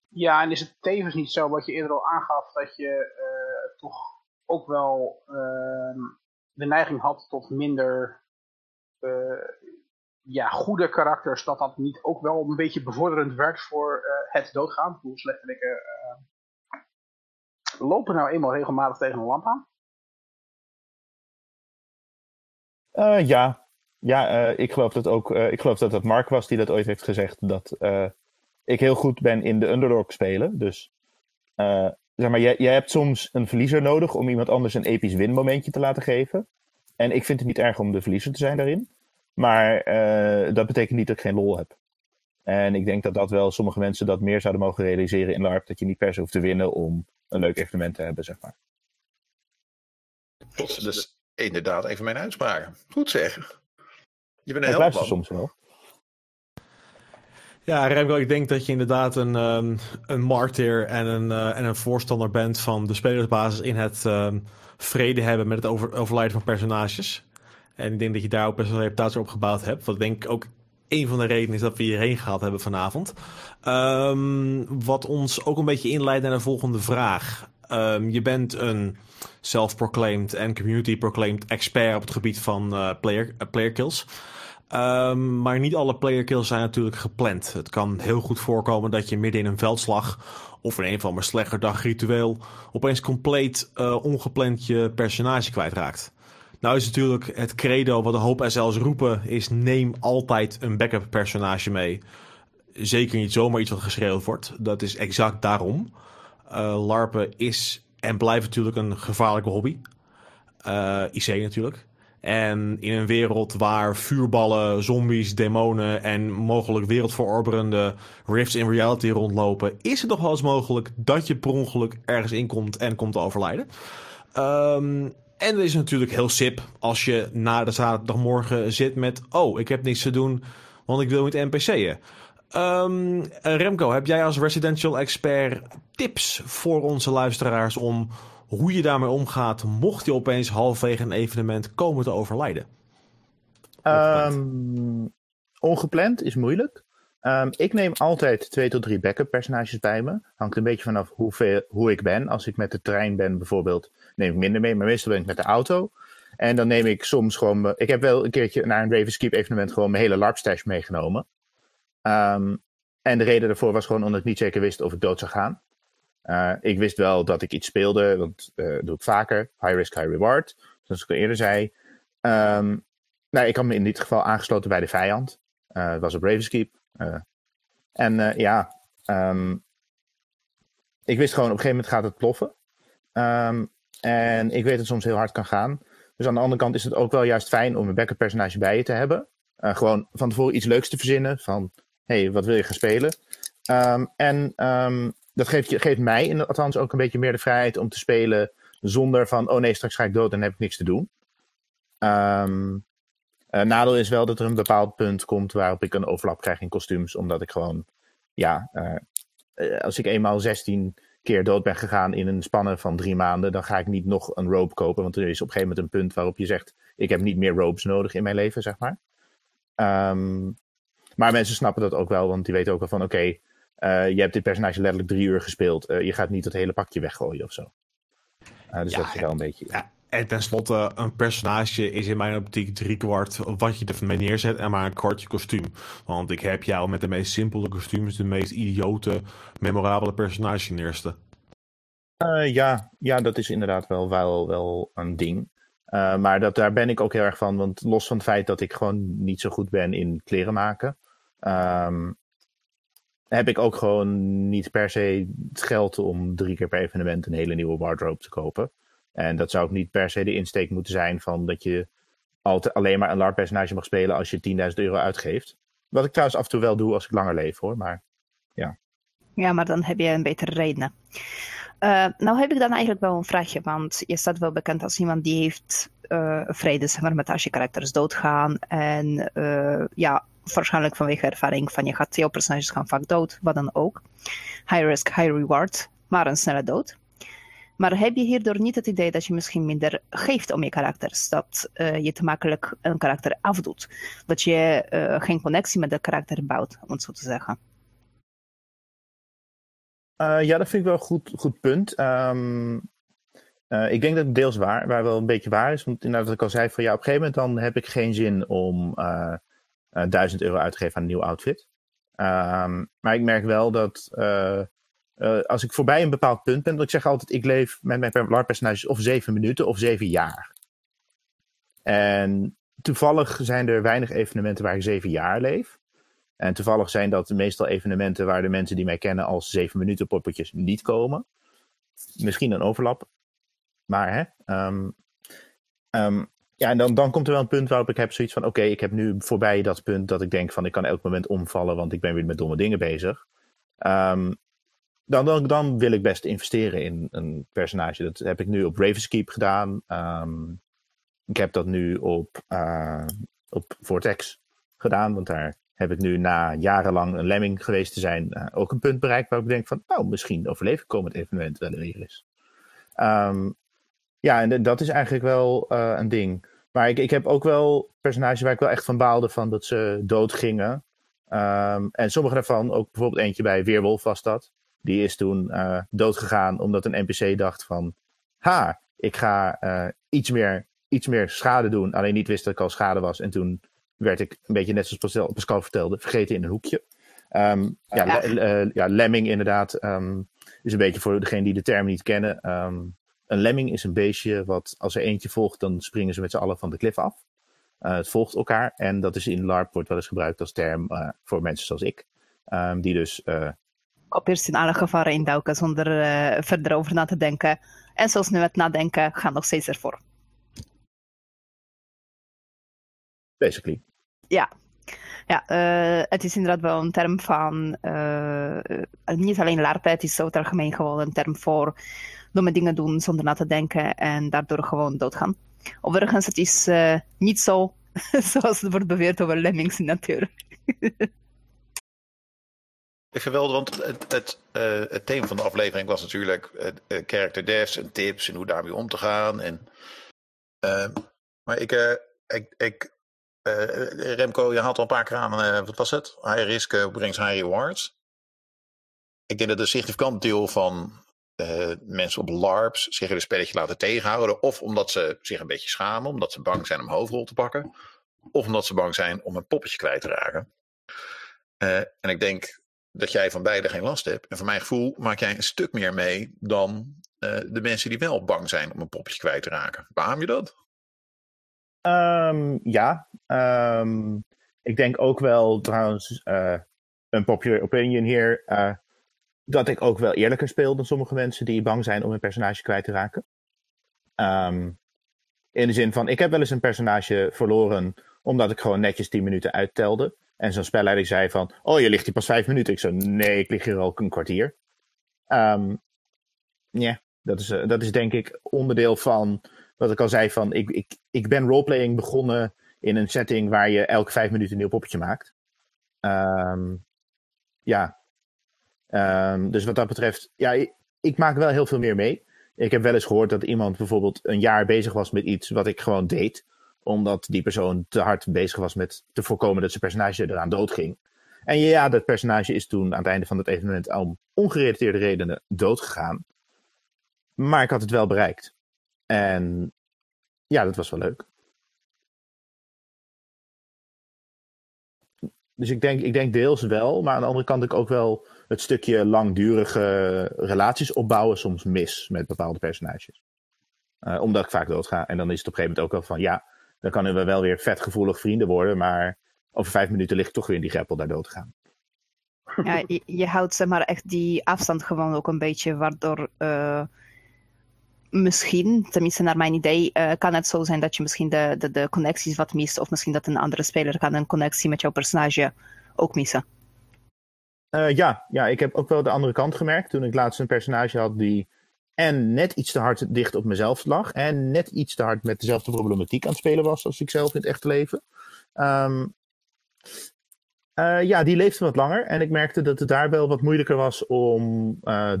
Ja, en is het tevens niet zo, wat je eerder al aangaf, dat je eh, toch ook wel ehm, de neiging had tot minder eh, ja, goede karakters, dat dat niet ook wel een beetje bevorderend werkt voor eh, het doodgaan. Hoe slechtelijke lopen nou eenmaal regelmatig tegen een lamp aan. ja, ja ik, geloof dat ook, ik geloof dat het Mark was die dat ooit heeft gezegd. Dat ik heel goed ben in de underdog spelen. Dus zeg maar, jij, jij hebt soms een verliezer nodig om iemand anders een episch winmomentje te laten geven. En ik vind het niet erg om de verliezer te zijn daarin. Maar uh, dat betekent niet dat ik geen lol heb. En ik denk dat dat wel sommige mensen dat meer zouden mogen realiseren in LARP. Dat je niet per se hoeft te winnen om een leuk evenement te hebben, zeg maar. Dat is dus inderdaad even mijn uitspraken. Goed zeggen. Je bent een helft soms wel. Ja, Remco, ik denk dat je inderdaad een, um, een martyr en een, uh, en een voorstander bent van de spelersbasis in het um, vrede hebben met het over, overlijden van personages. En ik denk dat je daar ook best wel een reputatie op gebouwd hebt. Wat denk ik ook een van de redenen is dat we hierheen gehaald hebben vanavond. Um, wat ons ook een beetje inleidt naar de volgende vraag. je bent een self-proclaimed en community-proclaimed expert op het gebied van uh, player, uh, player kills. Um, maar niet alle player kills zijn natuurlijk gepland. Het kan heel goed voorkomen dat je midden in een veldslag of in een van mijn slechter dag ritueel opeens compleet uh, ongepland je personage kwijtraakt. Nou is natuurlijk het credo wat de hoop SL's roepen is neem altijd een backup personage mee. Zeker niet zomaar iets wat geschreeuwd wordt. Dat is exact daarom. Uh, LARPen is en blijft natuurlijk een gevaarlijke hobby. Uh, IC natuurlijk. En in een wereld waar vuurballen, zombies, demonen en mogelijk wereldveroberende rifts in reality rondlopen, is het toch wel eens mogelijk dat je per ongeluk ergens inkomt en komt te overlijden. Um, en het is natuurlijk heel sip als je na de zaterdagmorgen zit met: Oh, ik heb niks te doen, want ik wil niet NPC'en. Um, Remco, heb jij als residential expert tips voor onze luisteraars om hoe je daarmee omgaat, mocht je opeens halverwege een evenement komen te overlijden? Um, ongepland is moeilijk. Um, ik neem altijd twee tot drie backup personages bij me. Hangt een beetje vanaf hoeveel, hoe ik ben. Als ik met de trein ben bijvoorbeeld, neem ik minder mee. Maar meestal ben ik met de auto. En dan neem ik soms gewoon... Ik heb wel een keertje naar een Ravenskeep evenement gewoon mijn hele LARP meegenomen. Um, en de reden daarvoor was gewoon omdat ik niet zeker wist of ik dood zou gaan. Uh, ik wist wel dat ik iets speelde, want uh, dat doe ik vaker. High risk, high reward. Zoals ik al eerder zei. Um, nou, ik had me in dit geval aangesloten bij de vijand. Uh, het was op Ravenskeep. en ja, um, ik wist gewoon op een gegeven moment gaat het ploffen. Um, en ik weet dat het soms heel hard kan gaan. Dus aan de andere kant is het ook wel juist fijn om een backup personage bij je te hebben. gewoon van tevoren iets leuks te verzinnen. Van, hey, wat wil je gaan spelen? en dat geeft, geeft mij in, althans ook een beetje meer de vrijheid om te spelen zonder van, oh nee, straks ga ik dood en heb ik niks te doen. Um, nadeel is wel dat er een bepaald punt komt waarop ik een overlap krijg in kostuums, omdat ik gewoon, ja, uh, als ik eenmaal 16 keer dood ben gegaan in een spannen van drie maanden, dan ga ik niet nog een rope kopen, want er is op een gegeven moment een punt waarop je zegt, ik heb niet meer ropes nodig in mijn leven, zeg maar. Um, maar mensen snappen dat ook wel, want die weten ook wel van, oké, je hebt dit personage letterlijk drie uur gespeeld. Uh, je gaat niet het hele pakje weggooien of zo. Uh, dus dat is wel een beetje. Ja. En tenslotte, een personage is in mijn optiek driekwart wat je ermee neerzet en maar een kwartje kostuum. Want ik heb jou met de meest simpele kostuums de meest idiote, memorabele personage neerste. ja, ja, dat is inderdaad wel, wel, wel een ding. maar dat, daar ben ik ook heel erg van. Want los van het feit dat ik gewoon niet zo goed ben in kleren maken. Um, heb ik ook gewoon niet per se het geld om drie keer per evenement een hele nieuwe wardrobe te kopen. En dat zou ook niet per se de insteek moeten zijn van dat je altijd alleen maar een LARP personage mag spelen als je 10.000 euro uitgeeft. Wat ik trouwens af en toe wel doe als ik langer leef hoor, maar ja. Ja, maar dan heb je een betere reden. Uh, nou heb ik dan eigenlijk wel een vraagje, want je staat wel bekend als iemand die heeft uh, vrede maar, met als je karakters doodgaan. En uh, ja, waarschijnlijk vanwege ervaring van je gaat, jouw personages gaan vaak dood, wat dan ook. High risk, high reward, maar een snelle dood. Maar heb je hierdoor niet het idee dat je misschien minder geeft om je karakters? Dat uh, je te makkelijk een karakter afdoet? Dat je uh, geen connectie met de karakter bouwt, om het zo te zeggen? Uh, ja, dat vind ik wel een goed, goed punt. Um, ik denk dat het deels waar, waar wel een beetje waar is. Want inderdaad, wat ik al zei, van ja, op een gegeven moment dan heb ik geen zin om 1000 euro uit te geven aan een nieuw outfit. Um, maar ik merk wel dat uh, als ik voorbij een bepaald punt ben, dat ik zeg altijd, ik leef met mijn LARP-personages of zeven minuten of zeven jaar. En toevallig zijn er weinig evenementen waar ik zeven jaar leef. En toevallig zijn dat meestal evenementen waar de mensen die mij kennen als zeven minuten poppetjes niet komen. Misschien een overlap. Maar hè. Um, um, ja, en dan, dan komt er wel een punt waarop ik heb zoiets van: oké, ik heb nu voorbij dat punt dat ik denk van ik kan elk moment omvallen, want ik ben weer met domme dingen bezig. Um, dan, dan, dan wil ik best investeren in een personage. Dat heb ik nu op Ravenskeep gedaan. Um, ik heb dat nu op, uh, op Vortex gedaan, want daar heb ik nu na jarenlang een lemming geweest te zijn uh, ook een punt bereikt waar ik denk van, nou, misschien overleef ik komend evenement wel weer eens. Um, ja, en dat is eigenlijk wel uh, een ding. Maar ik, ik heb ook wel personages waar ik wel echt van baalde van dat ze dood gingen. Um, en sommige daarvan, ook bijvoorbeeld eentje bij Weerwolf was dat. Die is toen uh, doodgegaan omdat een NPC dacht van... Ha, ik ga uh, iets, meer, iets meer schade doen. Alleen niet wist dat ik al schade was. En toen werd ik een beetje net zoals Pascal vertelde, vergeten in een hoekje. Um, ja, ja. Le, uh, ja, lemming inderdaad um, is een beetje voor degene die de term niet kennen. Um, een lemming is een beestje wat als er eentje volgt, dan springen ze met z'n allen van de klif af. Uh, het volgt elkaar en dat is in LARP wordt wel eens gebruikt als term uh, voor mensen zoals ik. Um, die dus uh, op eerst in alle gevaren induiken zonder verder over na te denken. En zoals nu het nadenken gaat nog steeds ervoor. Basically. Ja, ja uh, het is inderdaad wel een term van, uh, niet alleen LARP, het is over het algemeen gewoon een term voor domme dingen doen zonder na te denken en daardoor gewoon doodgaan. Overigens, het is niet zo zoals het wordt beweerd over lemmings in natuur. Geweldig, want het, het, uh, het, thema van de aflevering was natuurlijk uh, character devs en tips en hoe daarmee om te gaan. En, uh, maar ik, ik, ik Remco, je had al een paar keer aan, wat was het? High risk brings high rewards. Ik denk dat een significant deel van mensen op LARPs zich in een spelletje laten tegenhouden. Of omdat ze zich een beetje schamen, omdat ze bang zijn om hoofdrol te pakken. Of omdat ze bang zijn om een poppetje kwijt te raken. en ik denk dat jij van beide geen last hebt. En voor mijn gevoel maak jij een stuk meer mee dan uh, de mensen die wel bang zijn om een popje kwijt te raken. Beaam je dat? Um, ja. Um, ik denk ook wel trouwens, een popular opinion hier, dat ik ook wel eerlijker speel dan sommige mensen die bang zijn om een personage kwijt te raken. Um, in de zin van, ik heb wel eens een personage verloren omdat ik gewoon netjes 10 minuten uittelde. En zo'n spelleider zei van, oh, je ligt hier pas vijf minuten. Ik zo, nee, ik lig hier al een kwartier. Um, ja, dat is, uh, dat is denk ik onderdeel van wat ik al zei van, ik, ik, ik ben roleplaying begonnen in een setting waar je elke vijf minuten een nieuw poppetje maakt. Um, ja. Um, dus wat dat betreft, ja, ik, ik maak wel heel veel meer mee. Ik heb wel eens gehoord dat iemand bijvoorbeeld een jaar bezig was met iets wat ik gewoon deed omdat die persoon te hard bezig was met te voorkomen dat zijn personage eraan doodging. En ja, dat personage is toen aan het einde van het evenement om ongerelateerde redenen doodgegaan. Maar ik had het wel bereikt. En ja, dat was wel leuk. Dus ik denk, ik denk deels wel, maar aan de andere kant ik ook wel het stukje langdurige relaties opbouwen soms mis met bepaalde personages. Uh, omdat ik vaak doodga. En dan is het op een gegeven moment ook wel van ja, dan kunnen we wel weer vetgevoelig vrienden worden, maar over vijf minuten ligt toch weer in die greppel daar dood te gaan. Ja, je, houdt zeg maar echt die afstand gewoon ook een beetje, waardoor uh, misschien, tenminste naar mijn idee, uh, kan het zo zijn dat je misschien de, de, de connecties wat mist, of misschien dat een andere speler kan een connectie met jouw personage ook missen. Uh, ja, ja, ik heb ook wel de andere kant gemerkt toen ik laatst een personage had die en net iets te hard dicht op mezelf lag. En net iets te hard met dezelfde problematiek aan het spelen was als ik zelf in het echte leven. Um, Eh, ja, die leefde wat langer. En ik merkte dat het daar wel wat moeilijker was om eh,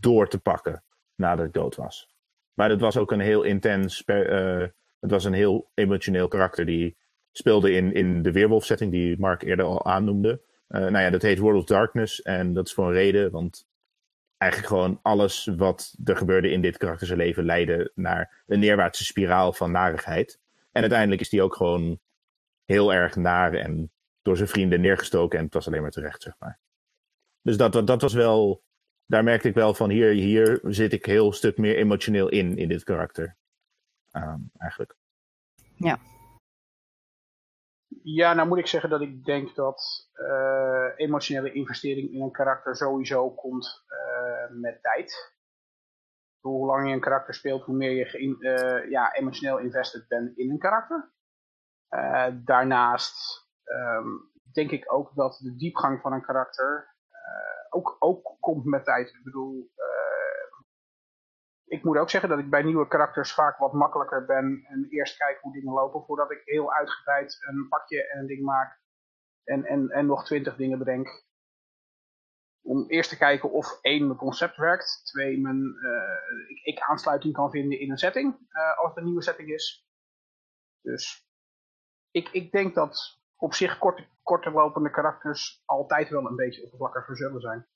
door te pakken nadat ik dood was. Maar het was ook een heel intens, eh, het was een heel emotioneel karakter die speelde in, in de Weerwolf-setting die Mark eerder al aannoemde. Eh nou ja, dat heet World of Darkness en dat is voor een reden, want eigenlijk gewoon alles wat er gebeurde in dit karakter zijn leven leidde naar een neerwaartse spiraal van narigheid. En uiteindelijk is die ook gewoon heel erg naar en door zijn vrienden neergestoken en het was alleen maar terecht, zeg maar. Dus dat, dat, was wel, daar merkte ik wel van hier, hier zit ik heel stuk meer emotioneel in, in dit karakter. Ehm, eigenlijk. Ja, nou moet ik zeggen dat ik denk dat eh, emotionele investering in een karakter sowieso komt eh, met tijd. Hoe langer je een karakter speelt, hoe meer je eh, ja, emotioneel invested bent in een karakter. Daarnaast ehm, denk ik ook dat de diepgang van een karakter ook, ook komt met tijd. Ik bedoel, ik moet ook zeggen dat ik bij nieuwe karakters vaak wat makkelijker ben en eerst kijk hoe dingen lopen voordat ik heel uitgebreid een pakje en een ding maak en, en, en nog twintig dingen bedenk. Om eerst te kijken of één, mijn concept werkt, twee, mijn, eh, ik, ik aansluiting kan vinden in een setting, eh, als het een nieuwe setting is. Dus ik, ik denk dat op zich korte, korter lopende karakters altijd wel een beetje oppervlakkiger zullen zijn.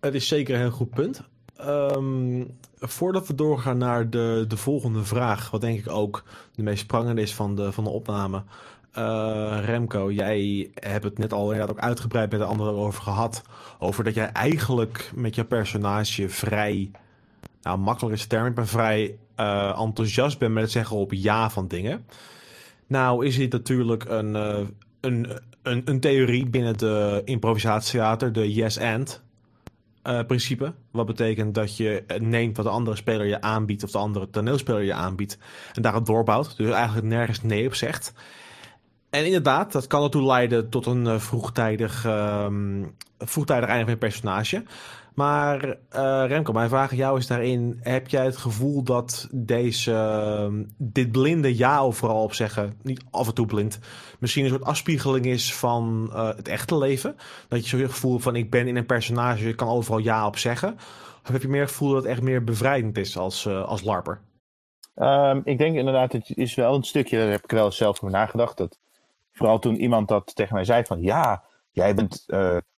Het is zeker een heel goed punt. Ehm, voordat we doorgaan naar de, de volgende vraag, wat denk ik ook de meest prangende is van de, van de opname. Eh, Remco, jij hebt het net al inderdaad ook uitgebreid met de anderen over gehad. Over dat jij eigenlijk met je personage vrij, nou makkelijk is de term, maar vrij eh, enthousiast bent met het zeggen op ja van dingen. Nou is dit natuurlijk een, eh, een, een, een theorie binnen de improvisatietheater, de yes-and eh, principe. Wat betekent dat je neemt wat de andere speler je aanbiedt of de andere toneelspeler je aanbiedt en daarop doorbouwt. Dus eigenlijk nergens nee op zegt. En inderdaad, dat kan ertoe leiden tot een eh, vroegtijdig, ehm, vroegtijdig einde van je personage. Maar eh, Remco, mijn vraag aan jou is daarin: heb jij het gevoel dat deze, ehm, dit blinde ja overal op zeggen, niet af en toe blind, misschien een soort afspiegeling is van eh, het echte leven? Dat je zo het gevoel van ik ben in een personage, ik kan overal ja op zeggen. Of heb je meer het gevoel dat het echt meer bevrijdend is als, eh, als larper? Ehm, ik denk inderdaad, het is wel een stukje, daar heb ik wel zelf over nagedacht. Dat, vooral toen iemand dat tegen mij zei van ja, jij bent,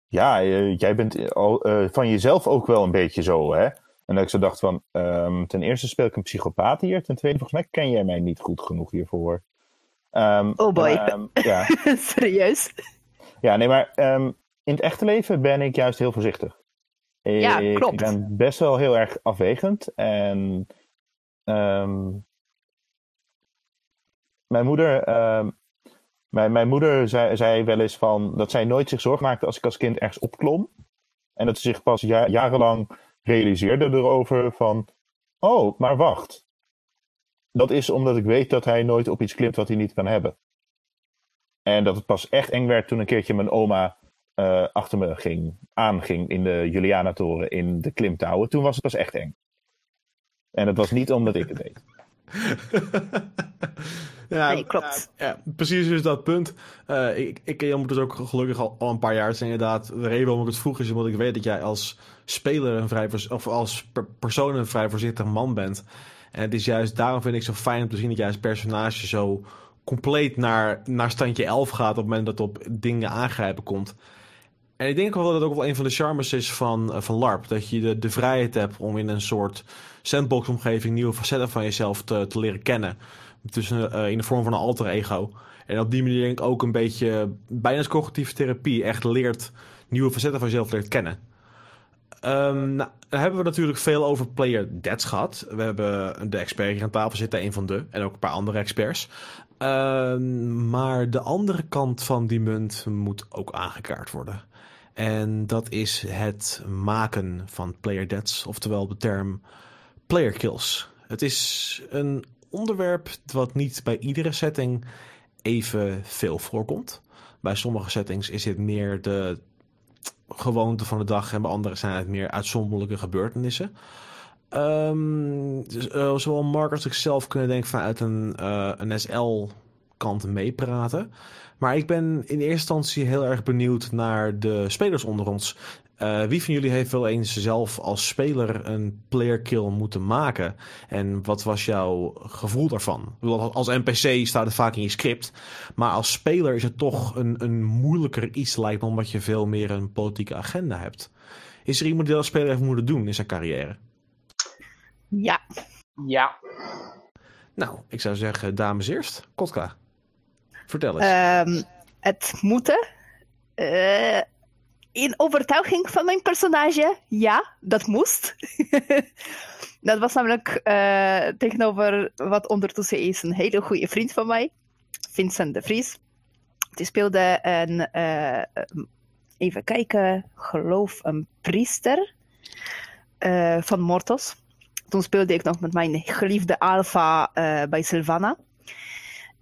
ja, eh, jij bent al, eh, van jezelf ook wel een beetje zo, hè? En dat ik zo dacht van, ehm, ten eerste speel ik een psychopaat hier. Ten tweede, volgens mij ken jij mij niet goed genoeg hiervoor. Ehm, Oh boy. ehm, ja. Serieus? Ja, nee, maar in het echte leven ben ik juist heel voorzichtig. Ja, ik klopt. ben best wel heel erg afwegend. En mijn moeder, mijn, mijn moeder zei, wel eens van dat zij nooit zich zorgen maakte als ik als kind ergens opklom. En dat ze zich pas ja- jarenlang realiseerde erover van, oh, maar wacht. Dat is omdat ik weet dat hij nooit op iets klimt wat hij niet kan hebben. En dat het pas echt eng werd toen een keertje mijn oma eh, achter me ging, aanging in de Juliana-toren in de klimtouwen. Toen was het pas echt eng. En dat was niet omdat ik het deed. ja, Nee, klopt. Ja, precies is dat punt. Eh, ik, ik ken je dus ook gelukkig al, al een paar jaar. Het is inderdaad, de reden waarom ik het vroeg is omdat ik weet dat jij als speler een vrij of als per- persoon een vrij voorzichtig man bent. En het is juist daarom vind ik zo fijn om te zien dat jij als personage zo compleet naar, naar standje 11 gaat op het moment dat op dingen aangrijpen komt. En ik denk wel dat het ook wel een van de charmes is van, eh, van LARP. Dat je de, de vrijheid hebt om in een soort sandbox-omgeving nieuwe facetten van jezelf te, te leren kennen. Dus eh, in de vorm van een alter ego. En op die manier denk ik ook een beetje, bijna als cognitieve therapie, echt leert nieuwe facetten van jezelf leert kennen. Ehm, nou, dan hebben we natuurlijk veel over player deaths gehad. We hebben de expert hier aan tafel zitten, een van de, en ook een paar andere experts. Ehm, maar de andere kant van die munt moet ook aangekaart worden. En dat is het maken van player deaths, oftewel de term player kills. Het is een onderwerp wat niet bij iedere setting even veel voorkomt. Bij sommige settings is dit meer de gewoonte van de dag en bij andere zijn het meer uitzonderlijke gebeurtenissen. Eh, zowel Mark als ik zelf kunnen denken vanuit een, eh, een SL kant meepraten. Maar ik ben in eerste instantie heel erg benieuwd naar de spelers onder ons. Uh, wie van jullie heeft wel eens zelf als speler een player kill moeten maken? En wat was jouw gevoel daarvan? Als NPC staat het vaak in je script. Maar als speler is het toch een, een moeilijker iets lijkt me, omdat je veel meer een politieke agenda hebt. Is er iemand die dat als speler heeft moeten doen in zijn carrière? Ja. Ja. Nou, ik zou zeggen, dames eerst. Kotka, vertel eens. Um, het moeten. Uh, in overtuiging van mijn personage, ja, dat moest. dat was namelijk uh, tegenover wat ondertussen is een hele goede vriend van mij, Vincent de Vries. Die speelde een, uh, even kijken, geloof een priester uh, van Mortos. Toen speelde ik nog met mijn geliefde Alpha bij Sylvana.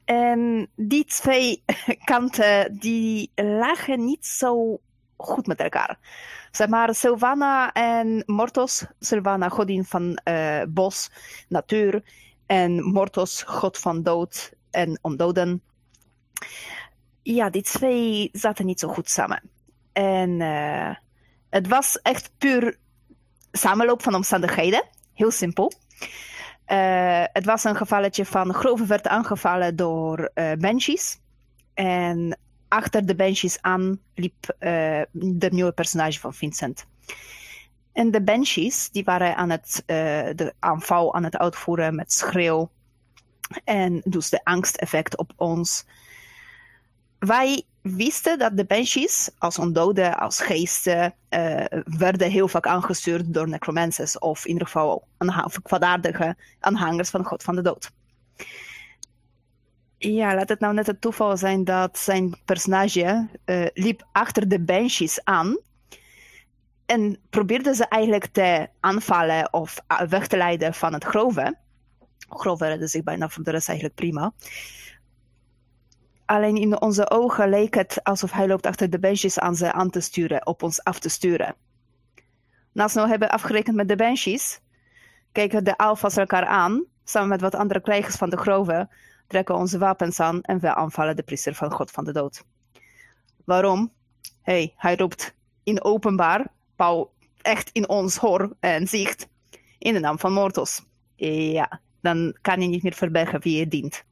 En die twee kanten, die lagen niet zo goed met elkaar. Zeg maar, Sylvana en Mortos. Sylvana, godin van uh, bos, natuur. En Mortos, god van dood en ondoden. Ja, die twee zaten niet zo goed samen. En uh, het was echt puur samenloop van omstandigheden. Heel simpel. Uh, het was een gevalletje van Grove werd aangevallen door uh. En achter de benches aan liep uh, de nieuwe personage van Vincent. En de benches die waren aan het, uh, de aanval aan het uitvoeren met schreeuw. En dus de angsteffect op ons. Wij wisten dat de benches als ondoden, als geesten, uh, werden heel vaak aangestuurd door necromancers. Of in ieder geval kwaadaardige aanhangers van God van de Dood. Ja, laat het nou net het toeval zijn dat zijn personage uh, liep achter de benches aan. En probeerde ze eigenlijk te aanvallen of weg te leiden van het grove. Grove redde zich bijna voor de rest eigenlijk prima. Alleen in onze ogen leek het alsof hij loopt achter de benches aan ze aan te sturen, op ons af te sturen. Naast nou hebben afgerekend met de benches, keken de alfa's elkaar aan, samen met wat andere krijgers van de grove, trekken onze wapens aan en we aanvallen de priester van God van de dood. Waarom? hey, hij roept in openbaar, Paul echt in ons hoor en zicht, in de naam van Mortos. Ja, dan kan je niet meer verbergen wie je dient.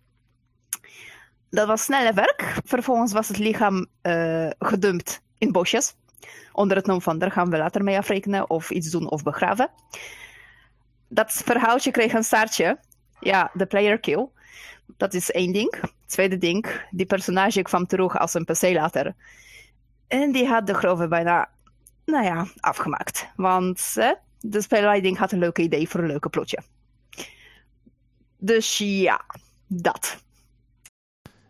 Dat was snelle werk. Vervolgens was het lichaam uh, gedumpt in bosjes. Onder het nom van, daar gaan we later mee afrekenen of iets doen of begraven. Dat verhaaltje kreeg een staartje. Ja, de player kill. Dat is één ding. Tweede ding, die personage kwam terug als een PC later. En die had de grove bijna, nou ja, afgemaakt. Want eh, de spelleiding had een leuke idee voor een leuke plotje. Dus ja, dat.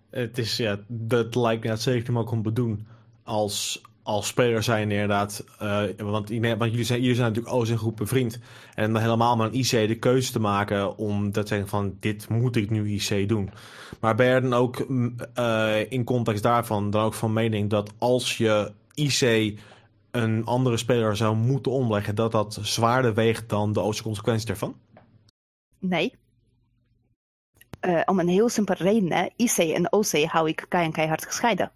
Het is, ja, dat lijkt me zeker om te doen als als speler zijn inderdaad, uh, want, want jullie, zijn, zijn natuurlijk ook een goed bevriend. En dan helemaal met een IC de keuze te maken om te zeggen van dit moet ik nu IC doen. Maar ben je dan ook uh, in context daarvan dan ook van mening dat als je IC een andere speler zou moeten omleggen, dat dat zwaarder weegt dan de oze consequenties ervan? Nee. Uh, om een heel simpele reden, hè. IC en OC hou ik keihard gescheiden.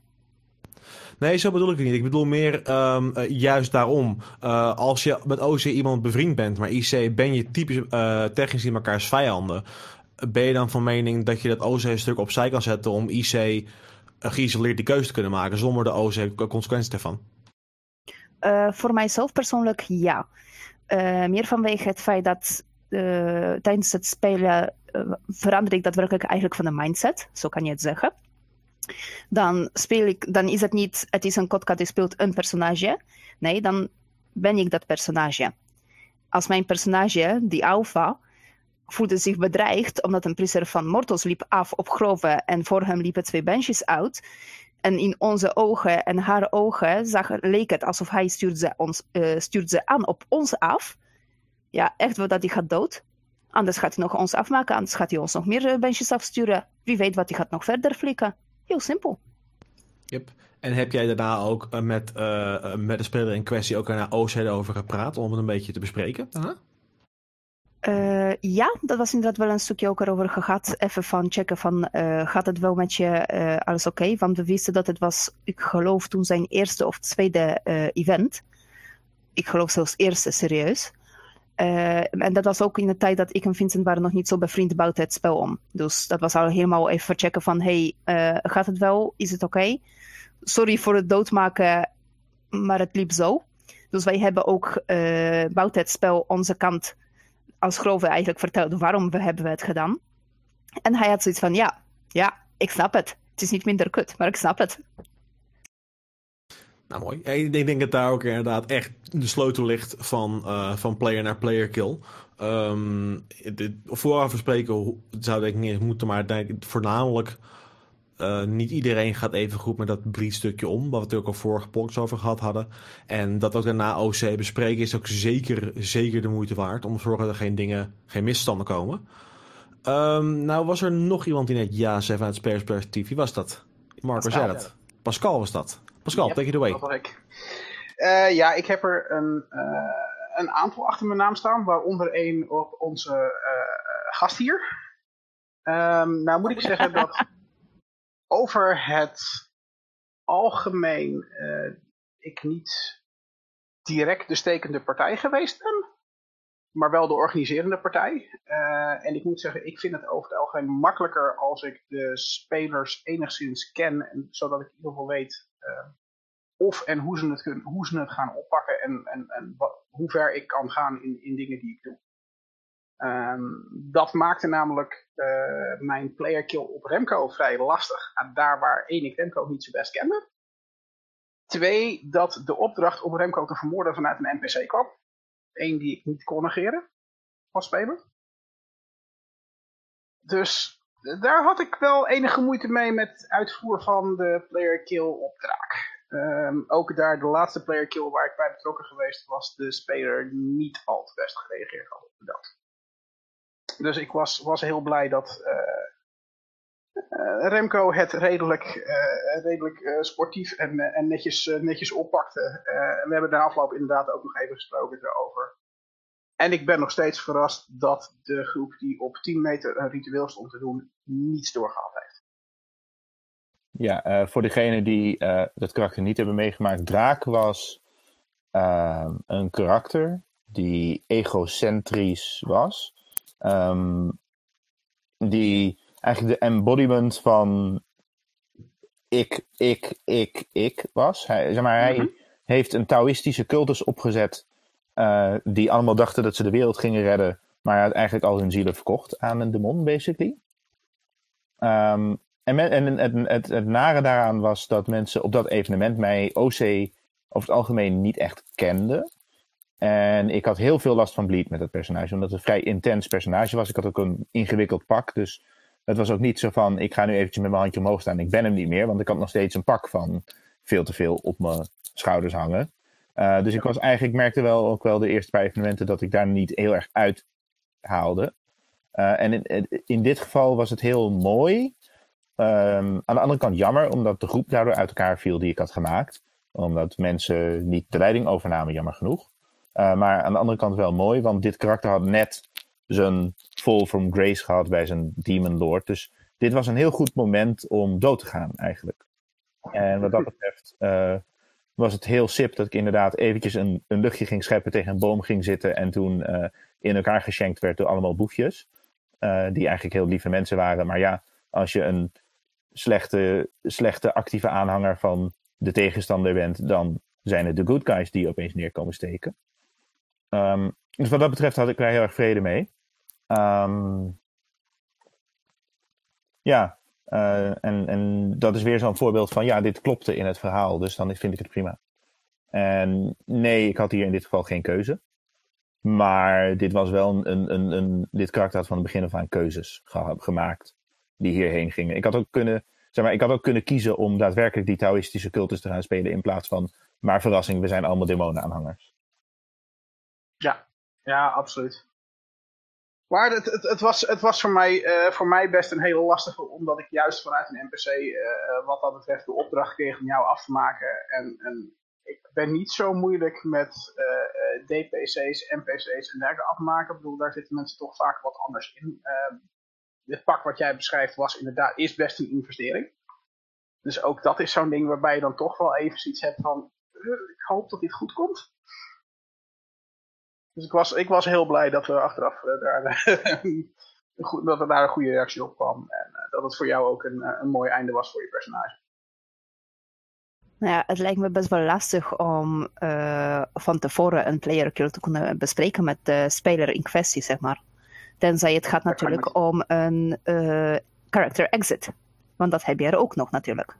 Nee, zo bedoel ik het niet. Ik bedoel meer um, uh, juist daarom. Uh, als je met OC iemand bevriend bent, maar IC ben je typisch uh, technisch in elkaars vijanden. Ben je dan van mening dat je dat OC een stuk opzij kan zetten om IC geïsoleerd die keuze te kunnen maken zonder de OC consequenties ervan? voor mijzelf persoonlijk ja. meer vanwege het feit dat tijdens het spelen verander ik daadwerkelijk eigenlijk van de mindset, zo kan je het zeggen dan speel ik, dan is het niet, het is een kotka die speelt een personage. Nee, dan ben ik dat personage. Als mijn personage, die alpha, voelde zich bedreigd omdat een priester van Mortos liep af op grove en voor hem liepen twee benches uit. En in onze ogen en haar ogen zag, leek het alsof hij stuurt ze, ons, uh, stuurt ze aan op ons af. Ja, echt dat hij gaat dood. Anders gaat hij nog ons afmaken, anders gaat hij ons nog meer benches afsturen. Wie weet wat hij gaat nog verder flikken. Heel simpel. Yep. En heb jij daarna ook uh, met, uh, met de speler in kwestie ook naar OC over gepraat om het een beetje te bespreken? Uh Eh, ja, dat was inderdaad wel een stukje ook erover gehad. Even van checken van, eh, gaat het wel met je, eh, alles oké? Want we wisten dat het was, ik geloof toen zijn eerste of tweede eh, event. Ik geloof zelfs eerste, serieus. Eh, en dat was ook in de tijd dat ik en Vincent waren nog niet zo bevriend buiten het spel om. Dus dat was al helemaal even checken van, hey, eh, gaat het wel? Is het oké? Sorry voor het doodmaken, maar het liep zo. Dus wij hebben ook buiten het spel onze kant als Grove eigenlijk verteld waarom we hebben het gedaan. En hij had zoiets van, ja, ja, ik snap het. Het is niet minder kut, maar ik snap het. Nou, mooi. Ik denk, denk dat daar ook inderdaad echt de sleutel ligt van, eh, van player naar player kill. Ehm dit, vooraf bespreken zou ik niet eens moeten, maar ik denk voornamelijk eh, niet iedereen gaat even goed met dat bleed stukje om, wat we natuurlijk al vorige podcast over gehad hadden. En dat ook daarna OC bespreken is ook zeker, zeker de moeite waard om te zorgen dat er geen dingen, geen misstanden komen. Ehm, nou was er nog iemand die net ja zei vanuit het spelersperspectief. Wie was dat? Marco zei het. Pascal was dat. Pascal, Yep, take it away. Dat was ik. Eh, ja, ik heb er een, eh, een aantal achter mijn naam staan, waaronder één op onze eh, gast hier. Ehm, nou moet ik zeggen dat over het algemeen ik niet direct de stekende partij geweest ben, maar wel de organiserende partij. En ik moet zeggen, ik vind het over het algemeen makkelijker als ik de spelers enigszins ken, en, zodat ik in ieder geval weet of en hoe ze het, kunnen, hoe ze het gaan oppakken en, en, en hoe ver ik kan gaan in, in dingen die ik doe. Ehm, dat maakte namelijk eh, mijn player kill op Remco vrij lastig. Daar waar één, ik Remco niet zo best kende. Twee, dat de opdracht om Remco te vermoorden vanuit een NPC kwam. Eén die ik niet kon negeren als speler. Dus eh, daar had ik wel enige moeite mee met uitvoeren van de player kill op draak. Ehm, ook daar de laatste player kill waar ik bij betrokken geweest was de speler niet al te best gereageerd had op dood. Dus ik was, was heel blij dat eh, eh, Remco het redelijk, eh, redelijk sportief en, en netjes, netjes oppakte. We hebben de afloop inderdaad ook nog even gesproken erover. En ik ben nog steeds verrast dat de groep die op 10 meter een ritueel stond te doen, niets doorgehad heeft. Ja, eh, voor degenen die eh, dat karakter niet hebben meegemaakt, Draak was ehm, een karakter die egocentrisch was. Ehm, die eigenlijk de embodiment van ik, ik, ik, ik was. Hij, zeg maar, hij Mhm. heeft een Taoïstische cultus opgezet eh, die allemaal dachten dat ze de wereld gingen redden, maar eigenlijk al hun zielen verkocht aan een demon, basically. Ehm, en en het, het, het nare daaraan was dat mensen op dat evenement mij OC over het algemeen niet echt kenden. En ik had heel veel last van Bleed met dat personage, omdat het een vrij intens personage was. Ik had ook een ingewikkeld pak, dus het was ook niet zo van, ik ga nu eventjes met mijn handje omhoog staan, ik ben hem niet meer, want ik had nog steeds een pak van veel te veel op mijn schouders hangen. Uh, dus ik was eigenlijk, ik merkte wel ook wel de eerste paar evenementen dat ik daar niet heel erg uit haalde. Uh, en in, in, dit geval was het heel mooi. Um, aan de andere kant jammer, omdat de groep daardoor uit elkaar viel die ik had gemaakt. Omdat mensen niet de leiding overnamen, jammer genoeg. Uh, maar aan de andere kant wel mooi, want dit karakter had net zijn fall from grace gehad bij zijn Demon Lord. Dus dit was een heel goed moment om dood te gaan, eigenlijk. En wat dat betreft was het heel sip dat ik inderdaad eventjes een, een luchtje ging scheppen, tegen een boom ging zitten en toen uh, in elkaar geschenkt werd door allemaal boefjes. Uh, die eigenlijk heel lieve mensen waren. Maar ja, als je een slechte, slechte actieve aanhanger van de tegenstander bent, dan zijn het de good guys die opeens neerkomen steken. Um, dus wat dat betreft had ik daar heel erg vrede mee. Um, ja, uh, en, en dat is weer zo'n voorbeeld van, ja, dit klopte in het verhaal, dus dan vind ik het prima. En nee, ik had hier in dit geval geen keuze. Maar dit was wel een, een, een, een dit karakter had van het begin af aan keuzes ge gemaakt die hierheen gingen. Ik had ook kunnen, zeg maar, ik had ook kunnen kiezen om daadwerkelijk die Taoïstische cultus te gaan spelen in plaats van, maar verrassing, we zijn allemaal demonenaanhangers. Ja, ja, absoluut. Maar het, het, het, was, het was voor mij, uh, voor mij best een hele lastige, omdat ik juist vanuit een NPC uh, wat dat betreft de opdracht kreeg om jou af te maken. En, en ik ben niet zo moeilijk met eh, eh, DPC's, NPC's en dergelijke afmaken. Ik bedoel, daar zitten mensen toch vaak wat anders in. Uh, dit pak wat jij beschrijft was inderdaad, is best een investering. Dus ook dat is zo'n ding waarbij je dan toch wel even zoiets hebt van, eh, ik hoop dat dit goed komt. Dus ik was, ik was heel blij dat we achteraf uh, daar, dat er daar een goede reactie op kwam. En uh, dat het voor jou ook een, een mooi einde was voor je personage. Nou ja, het lijkt me best wel lastig om uh, van tevoren een player kill te kunnen bespreken met de speler in kwestie, zeg maar. Tenzij het gaat natuurlijk om een uh, character exit. Want dat heb je er ook nog natuurlijk.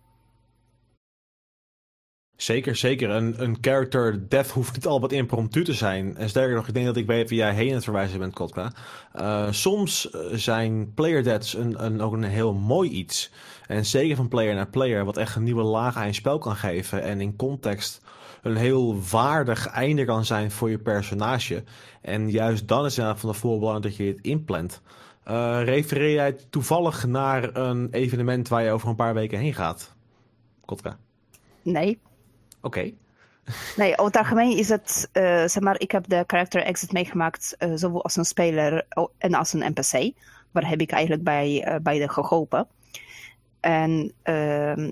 Zeker, zeker. Een, een character death hoeft niet al wat impromptu te zijn. En sterker nog, ik denk dat ik weet wie jij heen het verwijzen bent, Kotka. Uh, soms zijn player deaths een, een, ook een heel mooi iets. En zeker van player naar player, wat echt een nieuwe laag aan spel kan geven. En in context een heel waardig einde kan zijn voor je personage. En juist dan is het van de voorbeeld dat je het inplant. Uh, refereer jij toevallig naar een evenement waar je over een paar weken heen gaat? Kotka? Nee. Okay. Nee, over het algemeen is het, uh, zeg maar, ik heb de character exit meegemaakt, uh, zowel als een speler en als een NPC. Waar heb ik eigenlijk bij uh, beide geholpen. En uh,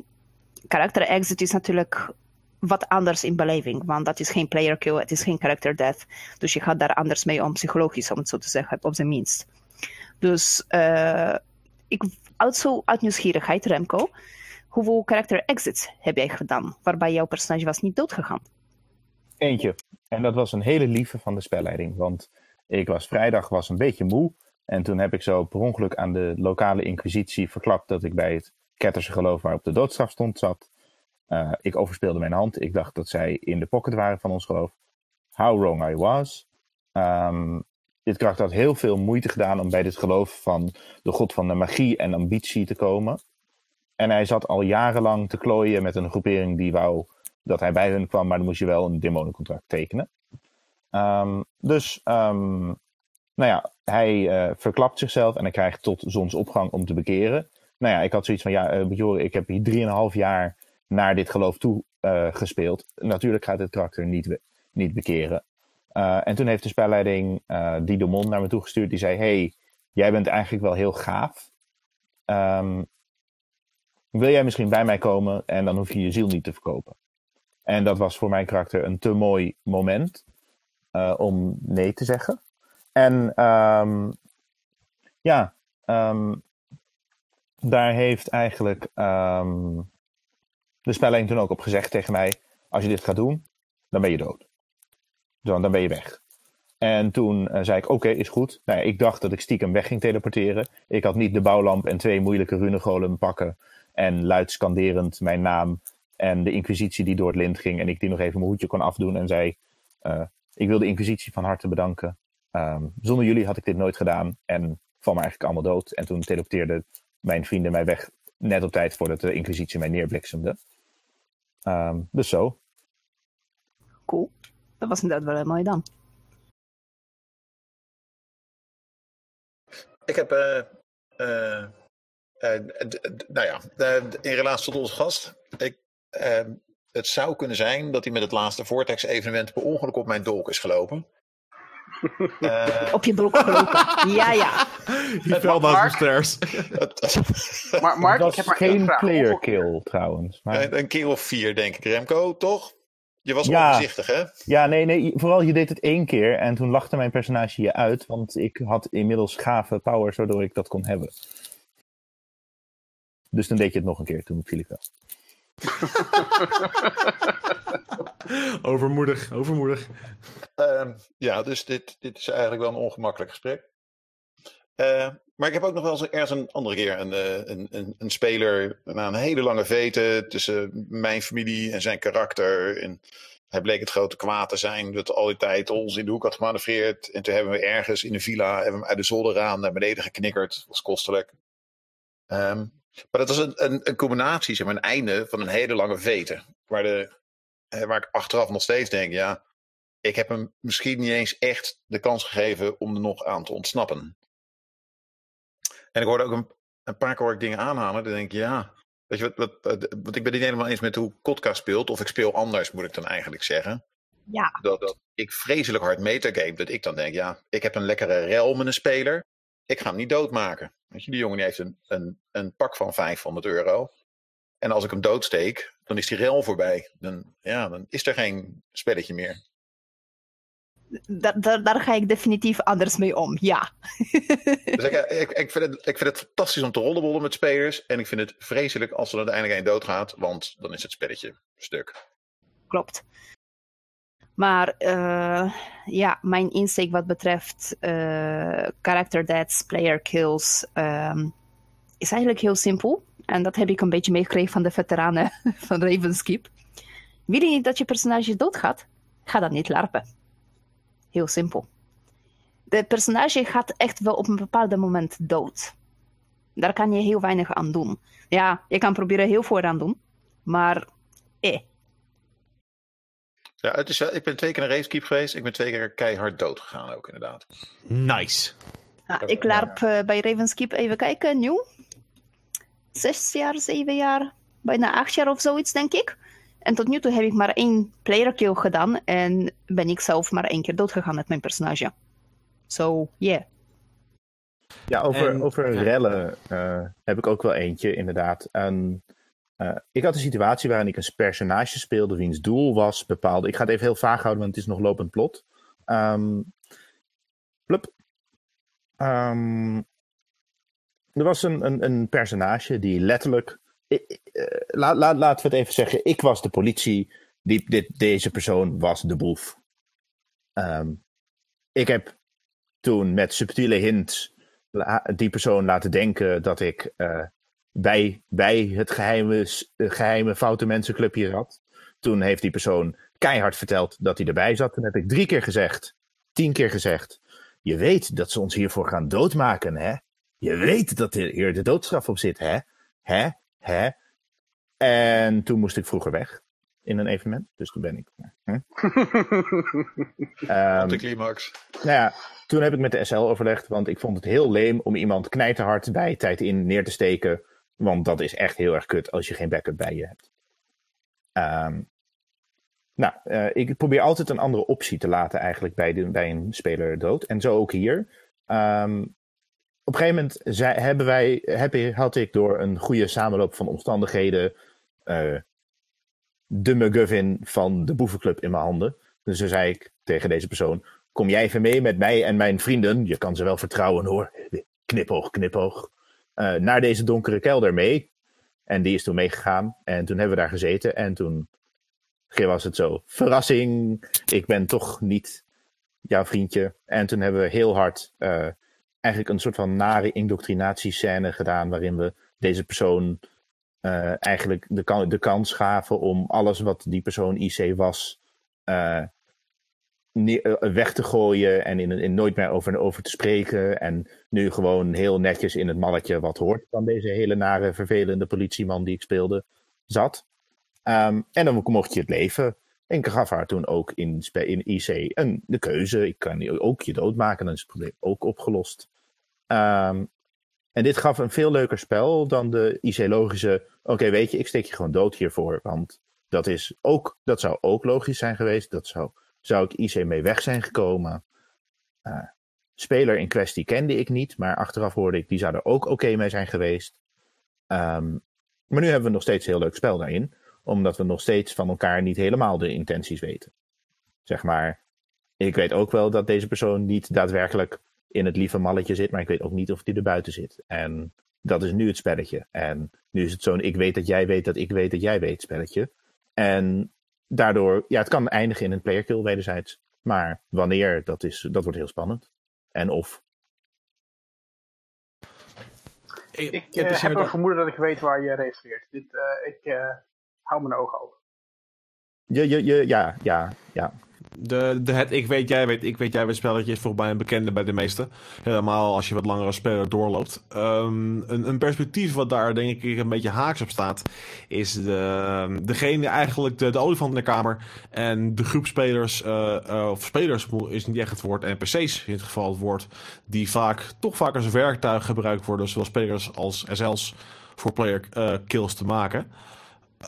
character exit is natuurlijk wat anders in beleving, want dat is geen player kill, het is geen character death. Dus je gaat daar anders mee om, psychologisch om het zo te zeggen, op zijn minst. Dus ik, zo, uit nieuwsgierigheid, Remco, hoeveel character exits heb jij gedaan, waarbij jouw personage was niet doodgegaan? Eentje. En dat was een hele lieve van de spelleiding, want ik was vrijdag was een beetje moe. En toen heb ik zo per ongeluk aan de lokale inquisitie verklapt dat ik bij het Ketterse geloof waarop de doodstraf stond zat. Uh, ik overspeelde mijn hand. Ik dacht dat zij in de pocket waren van ons geloof. How wrong I was. Um, dit kracht had heel veel moeite gedaan om bij dit geloof van de god van de magie en ambitie te komen. En hij zat al jarenlang te klooien met een groepering die wou dat hij bij hun kwam, maar dan moest je wel een demonencontract tekenen. Um, dus um, nou ja, hij uh, verklapt zichzelf en hij krijgt tot zonsopgang om te bekeren. Nou ja, ik had zoiets van, ja, uh, ik heb hier 3,5 jaar naar dit geloof toe uh, gespeeld. Natuurlijk gaat het karakter niet, niet bekeren. en toen heeft de spelleiding die de mond naar me toe gestuurd. Die zei, hey, jij bent eigenlijk wel heel gaaf. Um, wil jij misschien bij mij komen en dan hoef je je ziel niet te verkopen. En dat was voor mijn karakter een te mooi moment om nee te zeggen. En um, ja, um, daar heeft eigenlijk um, de spelleiding toen ook op gezegd tegen mij: als je dit gaat doen, dan ben je dood. Dan, dan ben je weg. En toen uh, zei ik: Oké, is goed. Nou ik dacht dat ik stiekem weg ging teleporteren. Ik had niet de bouwlamp en twee moeilijke runegolem pakken. En luid scanderend mijn naam. En de inquisitie die door het lint ging. En ik die nog even mijn hoedje kon afdoen. En zei: uh, Ik wil de inquisitie van harte bedanken. Um, zonder jullie had ik dit nooit gedaan en val me eigenlijk allemaal dood. En toen teleporteerden mijn vrienden mij weg net op tijd voordat de Inquisitie mij neerbliksemde. Um, dus zo. Cool. Dat was inderdaad wel mooi dan. Ik heb, uh, uh, nou ja, in relatie tot onze gast. Ik, ehm, het zou kunnen zijn dat hij met het laatste Vortex-evenement per ongeluk op mijn dolk is gelopen. Uh, op je broek gelopen. ja, ja. Die fell down the stairs. maar Mark, dat ik heb maar geen player kill trouwens. Maar... Een, een keer of vier, denk ik, Remco, toch? Je was ja. onvoorzichtig, hè? Ja, nee, nee. Vooral je deed het één keer en toen lachte mijn personage je uit. Want ik had inmiddels gave powers waardoor ik dat kon hebben. Dus dan deed je het nog een keer. Toen viel ik wel. overmoedig, overmoedig. Uh, ja, dus dit, dit is eigenlijk wel een ongemakkelijk gesprek. Uh, maar ik heb ook nog wel eens ergens een andere keer een, een, een, een speler na een hele lange vete tussen mijn familie en zijn karakter. En hij bleek het grote kwaad te zijn dat al die tijd ons in de hoek had gemanoeuvreerd. En toen hebben we ergens in de villa hebben we hem uit de zolderraam naar beneden geknikkerd. Dat was kostelijk. Um, maar dat was een, een, een, combinatie, zeg maar, een einde van een hele lange vete. Waar, de, waar ik achteraf nog steeds denk, ja, ik heb hem misschien niet eens echt de kans gegeven om er nog aan te ontsnappen. En ik hoorde ook een, een paar keer dingen aanhalen. Dan denk ik, ja, Weet je wat, wat, wat, wat ik ben niet helemaal eens met hoe Kotka speelt. Of ik speel anders, moet ik dan eigenlijk zeggen. Ja, Dat, dat ik vreselijk hard metagame. Dat ik dan denk, ja, ik heb een lekkere rel met een speler. Ik ga hem niet doodmaken. Weet je, die jongen die heeft een, een, een pak van 500 euro. En als ik hem doodsteek, dan is die rel voorbij. Dan, ja, dan is er geen spelletje meer. da- da- daar ga ik definitief anders mee om, ja. Dus ik, ik, ik, vind het, ik vind het fantastisch om te rollenbollen met spelers. En ik vind het vreselijk als er uiteindelijk één doodgaat. Want dan is het spelletje stuk. Klopt. Maar eh, ja, mijn insteek wat betreft eh, character deaths, player kills, ehm, is eigenlijk heel simpel. En dat heb ik een beetje meegekregen van de veteranen van Ravenskip. Wil je niet dat je personage doodgaat? Ga dan niet larpen. Heel simpel. De personage gaat echt wel op een bepaald moment dood. Daar kan je heel weinig aan doen. Ja, je kan proberen heel veel aan doen, maar eh. Ja, het is, wel- ik ben twee keer een racekeep geweest. Ik ben twee keer keihard dood gegaan ook, inderdaad. Nice. Ja, ik larp eh, bij Ravenskip even kijken, nieuw. Zes jaar, zeven jaar, bijna acht jaar of zoiets, denk ik. En tot nu toe heb ik maar één player kill gedaan en ben ik zelf maar één keer doodgegaan met mijn personage. So, yeah. Ja, over, En- over ja. rellen eh, heb ik ook wel eentje, inderdaad. En, eh, ik had een situatie waarin ik een personage speelde wiens doel was bepaalde. Ik ga het even heel vaag houden, want het is nog lopend plot. Ehm plup. Ehm, er was een, een, een personage die letterlijk. eh, laat, laat, laten we het even zeggen. Ik was de politie. Die, dit, deze persoon was de boef. Ehm, ik heb toen met subtiele hints die persoon laten denken dat ik eh, bij, bij het geheime, eh, geheime foute mensenclubje zat. Toen heeft die persoon keihard verteld dat hij erbij zat. Toen heb ik drie keer gezegd, tien keer gezegd. Je weet dat ze ons hiervoor gaan doodmaken, hè? Je weet dat er hier de doodstraf op zit, hè? Hè? Hè? En toen moest ik vroeger weg in een evenement. Dus toen ben ik. Hm? Ehm, de climax. nou ja, toen heb ik met de SL overlegd, want ik vond het heel leem om iemand knijterhard bij tijd in neer te steken. Want dat is echt heel erg kut als je geen backup bij je hebt. Ehm, nou, eh, ik probeer altijd een andere optie te laten eigenlijk bij, de, bij een speler dood. En zo ook hier. Ehm, op een gegeven moment hebben wij, heb, had ik door een goede samenloop van omstandigheden eh, de McGuffin van de boevenclub in mijn handen. Dus toen zei ik tegen deze persoon, kom jij even mee met mij en mijn vrienden, je kan ze wel vertrouwen hoor, knipoog, knipoog, naar deze donkere kelder mee. En die is toen meegegaan en toen hebben we daar gezeten en toen was het zo, verrassing, ik ben toch niet jouw vriendje. En toen hebben we heel hard eh, eigenlijk een soort van nare indoctrinatiescène gedaan waarin we deze persoon eh, eigenlijk de, de kans gaven om alles wat die persoon IC was eh, eh, weg te gooien en in, nooit meer over, te spreken. En nu gewoon heel netjes in het malletje wat hoort van deze hele nare, vervelende politieman die ik speelde, zat. Ehm, en dan mocht je het leven. En ik gaf haar toen ook in, in IC een, de keuze. Ik kan ook je doodmaken, dan is het probleem ook opgelost. Ehm, en dit gaf een veel leuker spel dan de IC-logische. Oké, weet je, ik steek je gewoon dood hiervoor. Want dat, is ook, dat zou ook logisch zijn geweest. Dat zou, zou ik IC mee weg zijn gekomen. Eh, speler in kwestie kende ik niet, maar achteraf hoorde ik die zou er ook oké mee zijn geweest. Ehm, maar nu hebben we nog steeds een heel leuk spel daarin, omdat we nog steeds van elkaar niet helemaal de intenties weten. Zeg maar, ik weet ook wel dat deze persoon niet daadwerkelijk in het lieve malletje zit, maar ik weet ook niet of die er buiten zit. En dat is nu het spelletje. En nu is het zo'n ik weet dat jij weet dat ik weet dat jij weet spelletje. En daardoor, ja, het kan eindigen in een player kill wederzijds. Maar wanneer, dat, is, dat wordt heel spannend. En of. Ik, Ik heb eh, dus heb een inderdaad- vermoeden dat ik weet waar je refereert. Dit, eh, ik eh, hou mijn ogen open. Je, je, je, ja, ja, ja. De, de het ik weet, jij weet, ik weet, jij weet spelletje is volgens mij een bekende bij de meesten. Helemaal als je wat langere speler doorloopt. Ehm, een, een perspectief wat daar denk ik een beetje haaks op staat, is de, degene eigenlijk de, de olifant in de kamer. En de groep spelers, eh, eh, of spelers is niet echt het woord, NPC's in het geval het woord, die vaak toch vaak als werktuig gebruikt worden, zowel spelers als SL's. voor player eh, kills te maken.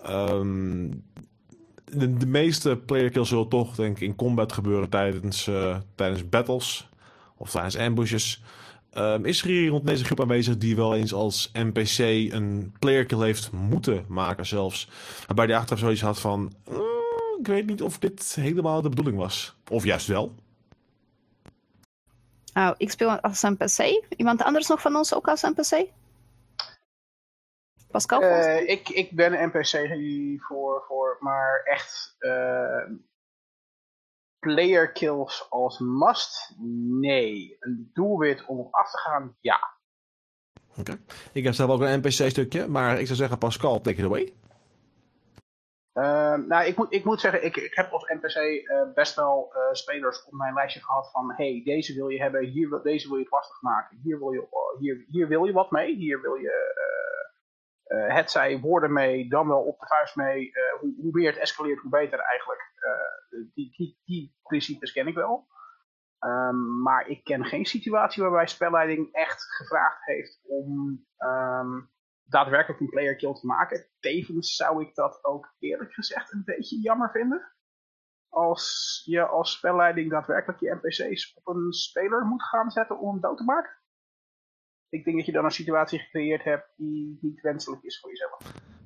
Ehm, de, meeste player kills zullen toch denk ik in combat gebeuren tijdens, eh, tijdens battles of tijdens ambushes. Ehm, is er hier rond deze groep aanwezig die wel eens als NPC een player kill heeft moeten maken zelfs? Waarbij die achteraf zoiets had van, "Eh, ik weet niet of dit helemaal de bedoeling was. Of juist wel. Nou, ik speel als NPC. Iemand anders nog van ons ook als NPC? Pascal? Eh, ik, ik ben een NPC voor, voor maar echt eh, player kills als must? Nee. Een doelwit om op af te gaan? Ja. Oké. Ik heb zelf ook een NPC-stukje, maar ik zou zeggen, Pascal, take it away. Ehm, nou, ik moet, ik moet zeggen, ik, ik heb als NPC eh, best wel eh, spelers op mijn lijstje gehad van, hey, deze wil je hebben, hier, wil- deze wil je het lastig maken, hier wil je, eh, hier, hier wil je wat mee, hier wil je eh, het zij woorden mee, dan wel op de vuist mee. Eh, hoe, hoe meer het escaleert, hoe beter eigenlijk. Eh, die, die, die principes ken ik wel. Ehm, maar ik ken geen situatie waarbij spelleiding echt gevraagd heeft om ehm, daadwerkelijk een player kill te maken. Tevens zou ik dat ook eerlijk gezegd een beetje jammer vinden. Als je als spelleiding daadwerkelijk je NPC's op een speler moet gaan zetten om dood te maken. Ik denk dat je dan een situatie gecreëerd hebt die niet wenselijk is voor jezelf.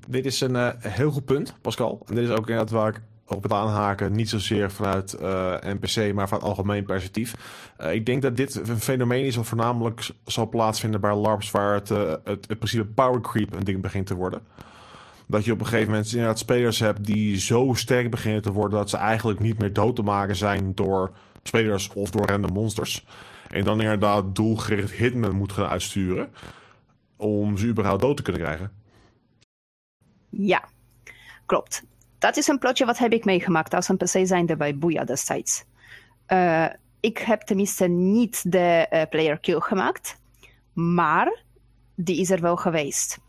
Dit is een eh, heel goed punt, Pascal. En dit is ook inderdaad waar ik op het aanhaken, niet zozeer vanuit eh, NPC, maar vanuit algemeen perspectief. Eh, ik denk dat dit een fenomeen is wat voornamelijk zal plaatsvinden bij LARPs, waar het, het, het principe power creep een ding begint te worden. Dat je op een gegeven moment inderdaad spelers hebt die zo sterk beginnen te worden dat ze eigenlijk niet meer dood te maken zijn door spelers of door random monsters. En dan inderdaad doelgericht hitmen moet gaan uitsturen om ze überhaupt dood te kunnen krijgen. Ja, klopt. Dat is een plotje wat heb ik meegemaakt als een PC zijnde bij Boeia destijds. Eh, ik heb tenminste niet de eh, player kill gemaakt, maar die is er wel geweest.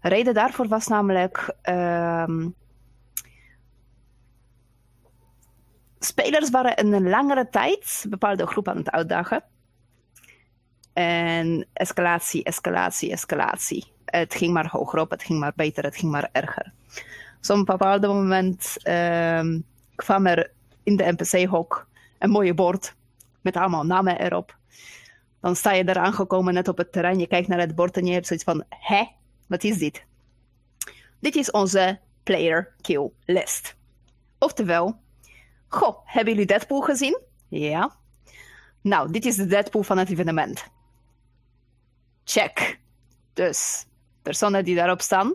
Reden daarvoor was namelijk ehm, spelers waren een langere tijd bepaalde groep aan het uitdagen. En escalatie, escalatie, escalatie. Het ging maar hoger op, het ging maar beter, het ging maar erger. Dus op een bepaald moment ehm, kwam er in de NPC-hok een mooie bord met allemaal namen erop. Dan sta je daar aangekomen net op het terrein, je kijkt naar het bord en je hebt zoiets van, hè, wat is dit? Dit is onze player kill list. Oftewel, goh, hebben jullie Deadpool gezien? Ja. Nou, dit is de Deadpool van het evenement. Check. Dus personen die daarop staan,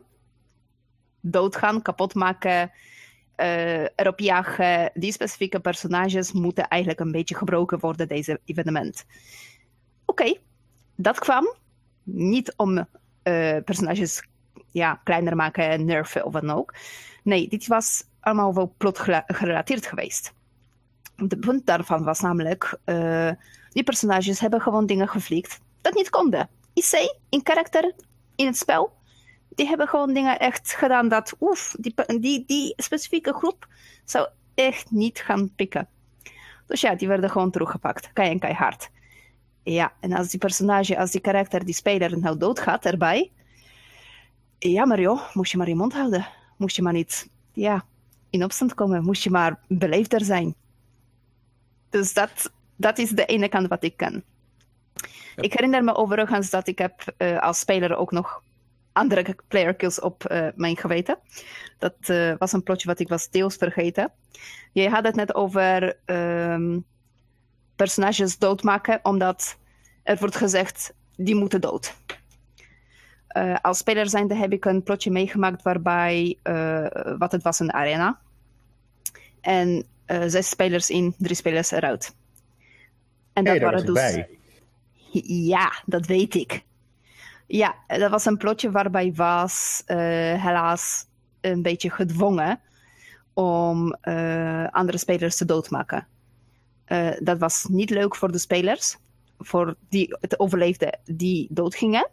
doodgaan, kapot maken, eh, erop jagen. Die specifieke personages moeten eigenlijk een beetje gebroken worden, deze evenement. Oké, dat kwam niet om eh, personages ja, kleiner maken, nerven of wat dan ook. Nee, dit was allemaal wel plot gerelateerd geweest. Het punt daarvan was namelijk, eh, die personages hebben gewoon dingen geflikt dat niet konden. IC, in karakter, in het spel, die hebben gewoon dingen echt gedaan dat, oef, die, die, die specifieke groep zou echt niet gaan pikken. Dus ja, die werden gewoon teruggepakt, kei en keihard. Ja, en als die personage, als die karakter, die speler nou doodgaat erbij, ja maar joh, moest je maar je mond houden. Moest je maar niet, ja, in opstand komen. Moest je maar beleefder zijn. Dus dat, dat is de ene kant wat ik ken. Ik herinner me overigens dat ik heb eh, als speler ook nog andere player kills op eh, mijn geweten. Dat eh, was een plotje wat ik was deels vergeten. Je had het net over ehm, personages doodmaken, omdat er wordt gezegd, die moeten dood. Als speler zijnde heb ik een plotje meegemaakt waarbij, wat het was, een arena. En zes spelers in, drie spelers eruit. En Hey, was waren dus... bij. Ja, dat weet ik. Ja, dat was een plotje waarbij was eh, helaas een beetje gedwongen om eh, andere spelers te doodmaken. Eh, dat was niet leuk voor de spelers, voor die het overleefden die doodgingen.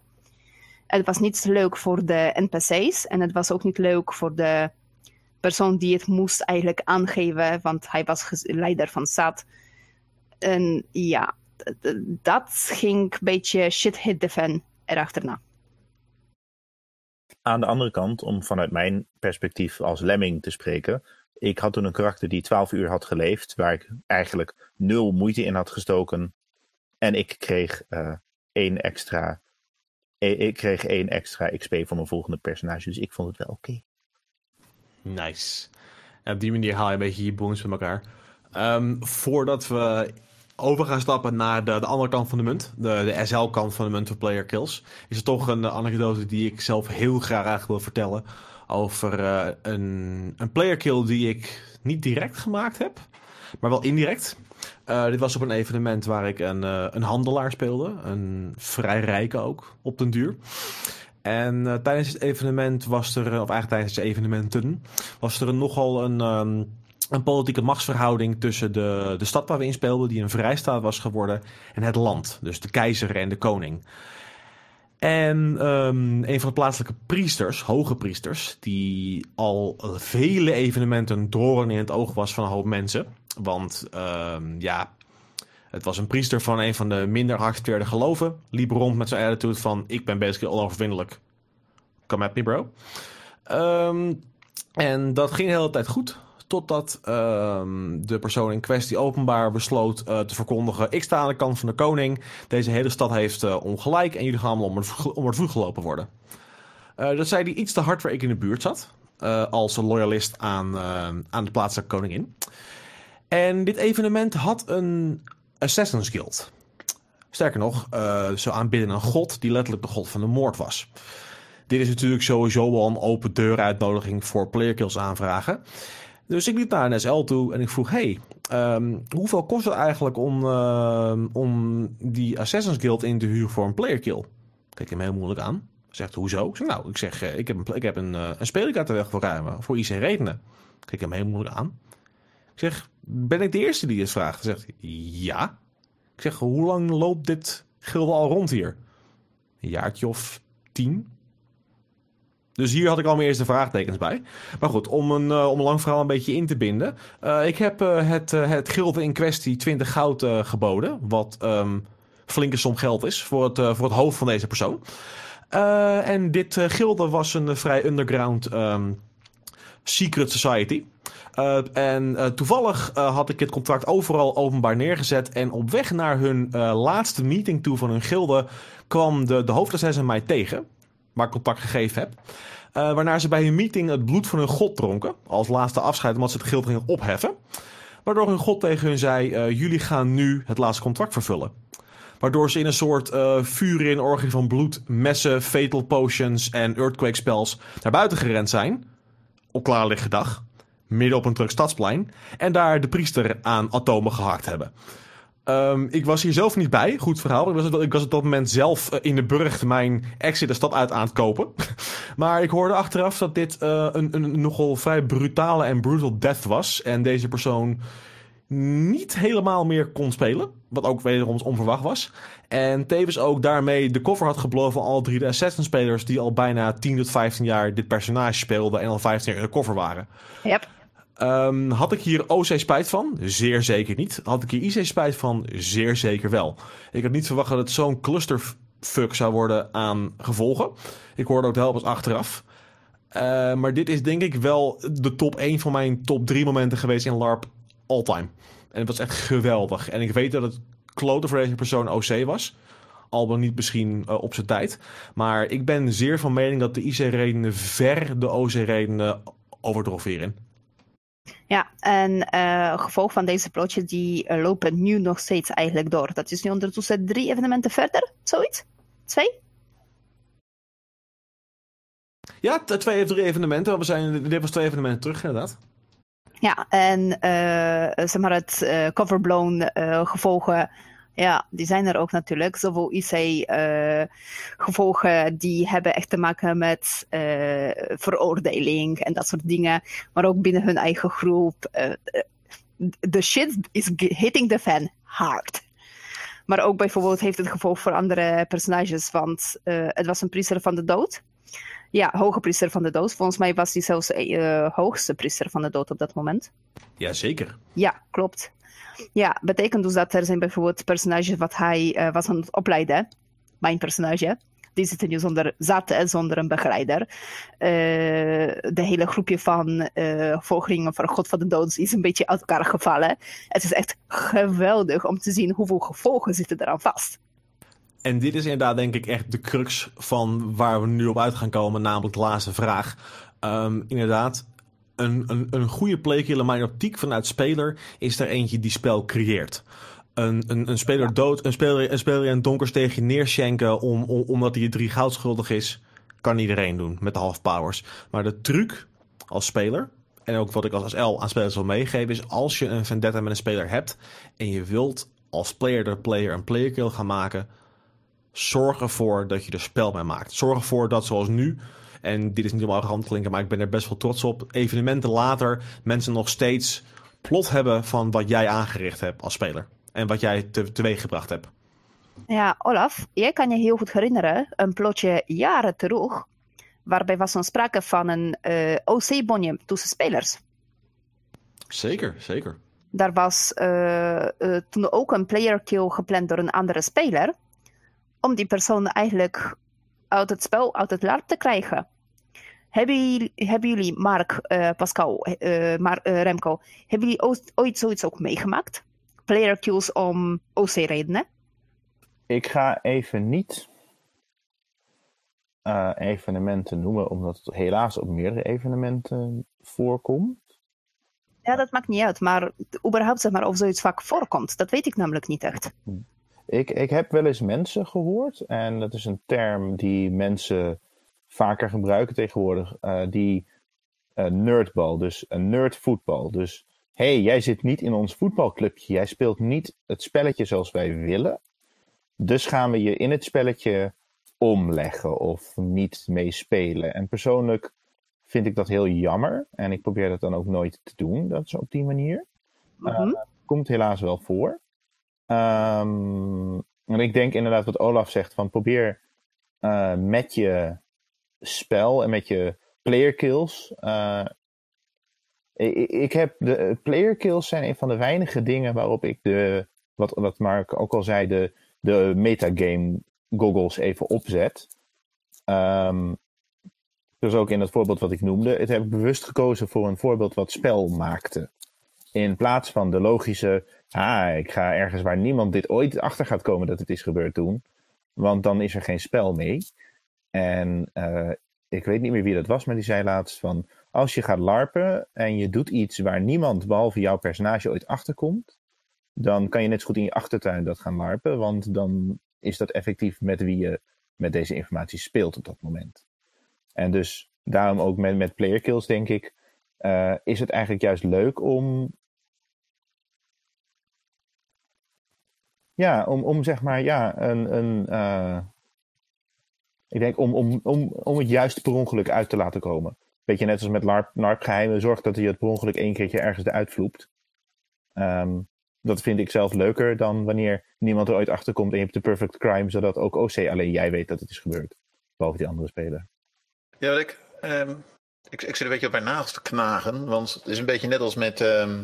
Het was niet leuk voor de NPC's en het was ook niet leuk voor de persoon die het moest eigenlijk aangeven, want hij was leider van SAT. En ja, dat ging een beetje shit hit the fan erachterna. Aan de andere kant, om vanuit mijn perspectief als lemming te spreken. Ik had toen een karakter die 12 uur had geleefd, waar ik eigenlijk nul moeite in had gestoken. En ik kreeg uh, één extra. Ik kreeg één extra XP voor mijn volgende personage. Dus ik vond het wel oké. Nice. En op die manier haal je een beetje je bonus met elkaar. Um, voordat we over gaan stappen naar de, de andere kant van de munt, de, de SL-kant van de munt voor player kills, is er toch een anekdote die ik zelf heel graag wil vertellen over uh, een, een player kill die ik niet direct gemaakt heb, maar wel indirect. Uh, dit was op een evenement waar ik een, een handelaar speelde, een vrij rijke ook, op den duur. En tijdens het evenement was er, of eigenlijk tijdens de evenementen, was er nogal een, um, een politieke machtsverhouding tussen de, de stad waar we in speelden, die een vrijstaat was geworden, en het land. Dus de keizer en de koning. En um, een van de plaatselijke priesters, hoge priesters, die al vele evenementen doorn in het oog was van een hoop mensen. Want um, ja, het was een priester van een van de minder geaccepteerde geloven. Liep rond met zijn attitude van, ik ben basically onoverwinnelijk. Come at me bro. Um, en dat ging de hele tijd goed. Totdat um, de persoon in kwestie openbaar besloot uh, te verkondigen: Ik sta aan de kant van de koning. Deze hele stad heeft uh, ongelijk en jullie gaan allemaal om het, voet gelopen worden. Uh, dat zei hij iets te hard waar ik in de buurt zat. als loyalist aan, aan de plaatselijke koningin. En dit evenement had een Assassin's Guild. Sterker nog, ze aanbidden een god die letterlijk de god van de moord was. Dit is natuurlijk sowieso wel een open deur uitnodiging voor playerkills aanvragen. Dus ik liep naar een SL toe en ik vroeg: Hey, um, hoeveel kost het eigenlijk om, uh, om die Assassin's Guild in te huren voor een playerkill? Kijk hem heel moeilijk aan. Zegt hoezo? Ik zeg, nou, ik zeg, ik heb een, ik heb een, uh, een speler de weg voor ruimen. Voor IC redenen. Kijk hem heel moeilijk aan. Ik zeg, ben ik de eerste die het vraagt? Hij zegt, ja. Ik zeg, hoe lang loopt dit gilde al rond hier? Een jaartje of tien? Dus hier had ik al mijn eerste vraagtekens bij. Maar goed, om een, uh, om een lang verhaal een beetje in te binden. Uh, ik heb uh, het, het gilde in kwestie 20 goud geboden. Wat um, flinke som geld is voor het, voor het hoofd van deze persoon. en dit gilde was een vrij underground um, secret society. en toevallig had ik het contract overal openbaar neergezet. En op weg naar hun laatste meeting toe van hun gilde kwam de, de hoofdassassin mij tegen waar ik contact gegeven heb. Uh, waarna ze bij hun meeting het bloed van hun god dronken. Als laatste afscheid omdat ze het gild gingen opheffen. Waardoor hun god tegen hun zei: uh, Jullie gaan nu het laatste contract vervullen. Waardoor ze in een soort uh, vuur in orgie van bloed, messen, fatal potions en earthquake spells naar buiten gerend zijn. Op klaarlichte dag. Midden op een druk stadsplein. En daar de priester aan atomen gehakt hebben. Um, ik was hier zelf niet bij. Goed verhaal. Ik was, ik was op dat moment zelf uh, in de burcht mijn exit de stad uit aan het kopen. maar ik hoorde achteraf dat dit uh, een, een, nogal vrij brutale en brutal death was. En deze persoon niet helemaal meer kon spelen. Wat ook wederom onverwacht was. En tevens ook daarmee de cover had gebloven van alle drie de Assassin-spelers... die al bijna 10 tot 15 jaar dit personage speelden... en al 15 jaar in de cover waren. Yep. Um, had ik hier OC spijt van? Zeer zeker niet. Had ik hier IC spijt van? Zeer zeker wel. Ik had niet verwacht dat het zo'n clusterfuck zou worden aan gevolgen. Ik hoorde ook de helpers achteraf. Uh, maar dit is denk ik wel de top 1 van mijn top 3 momenten geweest in LARP all time. En het was echt geweldig. En ik weet dat het kloten voor deze persoon OC was. Al dan niet misschien uh, op zijn tijd. Maar ik ben zeer van mening dat de IC-redenen ver de OC-redenen overtroffen hierin. Ja, en uh, gevolg van deze plotjes die uh, lopen nu nog steeds eigenlijk door. Dat is nu ondertussen drie evenementen verder, zoiets? Twee? Ja, twee of drie evenementen. We zijn, dit was twee evenementen terug, inderdaad. Ja, en uh, zeg maar het coverblown gevolgen ja, die zijn er ook natuurlijk. Zowel IC-gevolgen uh, die hebben echt te maken met uh, veroordeling en dat soort dingen. Maar ook binnen hun eigen groep. De uh, shit is hitting the fan hard. Maar ook bijvoorbeeld heeft het gevolg voor andere personages. Want het was een priester van de dood. Ja, hoge priester van de dood. Volgens mij was hij zelfs uh, hoogste priester van de dood op dat moment. Jazeker. Ja, klopt. Ja, betekent dus dat er zijn bijvoorbeeld personages wat hij uh, was aan het opleiden. Mijn personage. die zitten nu zonder, zaten zonder een begeleider. Uh, de hele groepje van uh, volgelingen van God van de Dood is een beetje uit elkaar gevallen. Het is echt geweldig om te zien hoeveel gevolgen zitten eraan vast. En dit is inderdaad denk ik echt de crux van waar we nu op uit gaan komen, namelijk de laatste vraag. Um, inderdaad, een, een, een goede playkiller, mijn optiek vanuit speler, is er eentje die spel creëert. Een, een, een speler dood, een speler, een speler in donkers tegen je neerschenken om, om, omdat hij drie goud schuldig is, kan iedereen doen met de half powers. Maar de truc als speler, en ook wat ik als L aan spelers wil meegeven, is als je een vendetta met een speler hebt en je wilt als player de player een player kill gaan maken, zorg ervoor dat je er spel mee maakt. Zorg ervoor dat zoals nu en dit is niet helemaal arrogant klinken, maar ik ben er best wel trots op. Evenementen later mensen nog steeds plot hebben van wat jij aangericht hebt als speler. En wat jij te, teweeg gebracht hebt. Ja, Olaf, jij kan je heel goed herinneren, een plotje jaren terug, waarbij was er sprake van een uh, OC-bonje tussen spelers. Zeker, zeker. Daar was uh, uh, toen ook een player kill gepland door een andere speler, om die persoon eigenlijk uit het spel, uit het LARP te krijgen. Hebben jullie, hebben jullie Mark, uh, Pascal, uh, Mar uh, Remco, hebben jullie ooit zoiets ook meegemaakt? Player kills om OC-redenen? Ik ga even niet evenementen noemen, omdat het helaas op meerdere evenementen voorkomt. Ja, dat maakt niet uit, maar überhaupt zeg maar of zoiets vaak voorkomt, dat weet ik namelijk niet echt. Ik, ik heb wel eens mensen gehoord, en dat is een term die mensen vaker gebruiken tegenwoordig, uh, die uh, nerdbal, dus een nerdvoetbal. Dus hey, jij zit niet in ons voetbalclubje, jij speelt niet het spelletje zoals wij willen. Dus gaan we je in het spelletje omleggen of niet meespelen. En persoonlijk vind ik dat heel jammer. En ik probeer dat dan ook nooit te doen, dat is op die manier. Mm -hmm. uh, komt helaas wel voor. En ik denk inderdaad wat Olaf zegt, van probeer uh, met je spel en met je player kills. Uh, ik, ik, heb de player kills zijn een van de weinige dingen waarop ik de, wat, wat Mark ook al zei, de, de metagame goggles even opzet. Um, dus ook in het voorbeeld wat ik noemde, het heb ik bewust gekozen voor een voorbeeld wat spel maakte. In plaats van de logische, ah, ik ga ergens waar niemand dit ooit achter gaat komen dat het is gebeurd doen. Want dan is er geen spel mee. En uh, ik weet niet meer wie dat was, maar die zei laatst van, als je gaat larpen en je doet iets waar niemand behalve jouw personage ooit achterkomt, dan kan je net zo goed in je achtertuin dat gaan larpen, want dan is dat effectief met wie je met deze informatie speelt op dat moment. En dus daarom ook met, met player kills denk ik, uh, is het eigenlijk juist leuk om ja, om, om zeg maar, ja, een, een uh, ik denk om, om, om, om het juist per ongeluk uit te laten komen. Beetje net als met LARP, geheimen, zorg dat je het per ongeluk één keertje ergens eruit vloept. Um, dat vind ik zelf leuker dan wanneer niemand er ooit achter komt en je hebt de perfect crime, zodat ook OC alleen jij weet dat het is gebeurd. Behalve die andere speler. Ja, ik, um, ik, ik zit een beetje op mijn nagels te knagen, want het is een beetje net als met... Uh,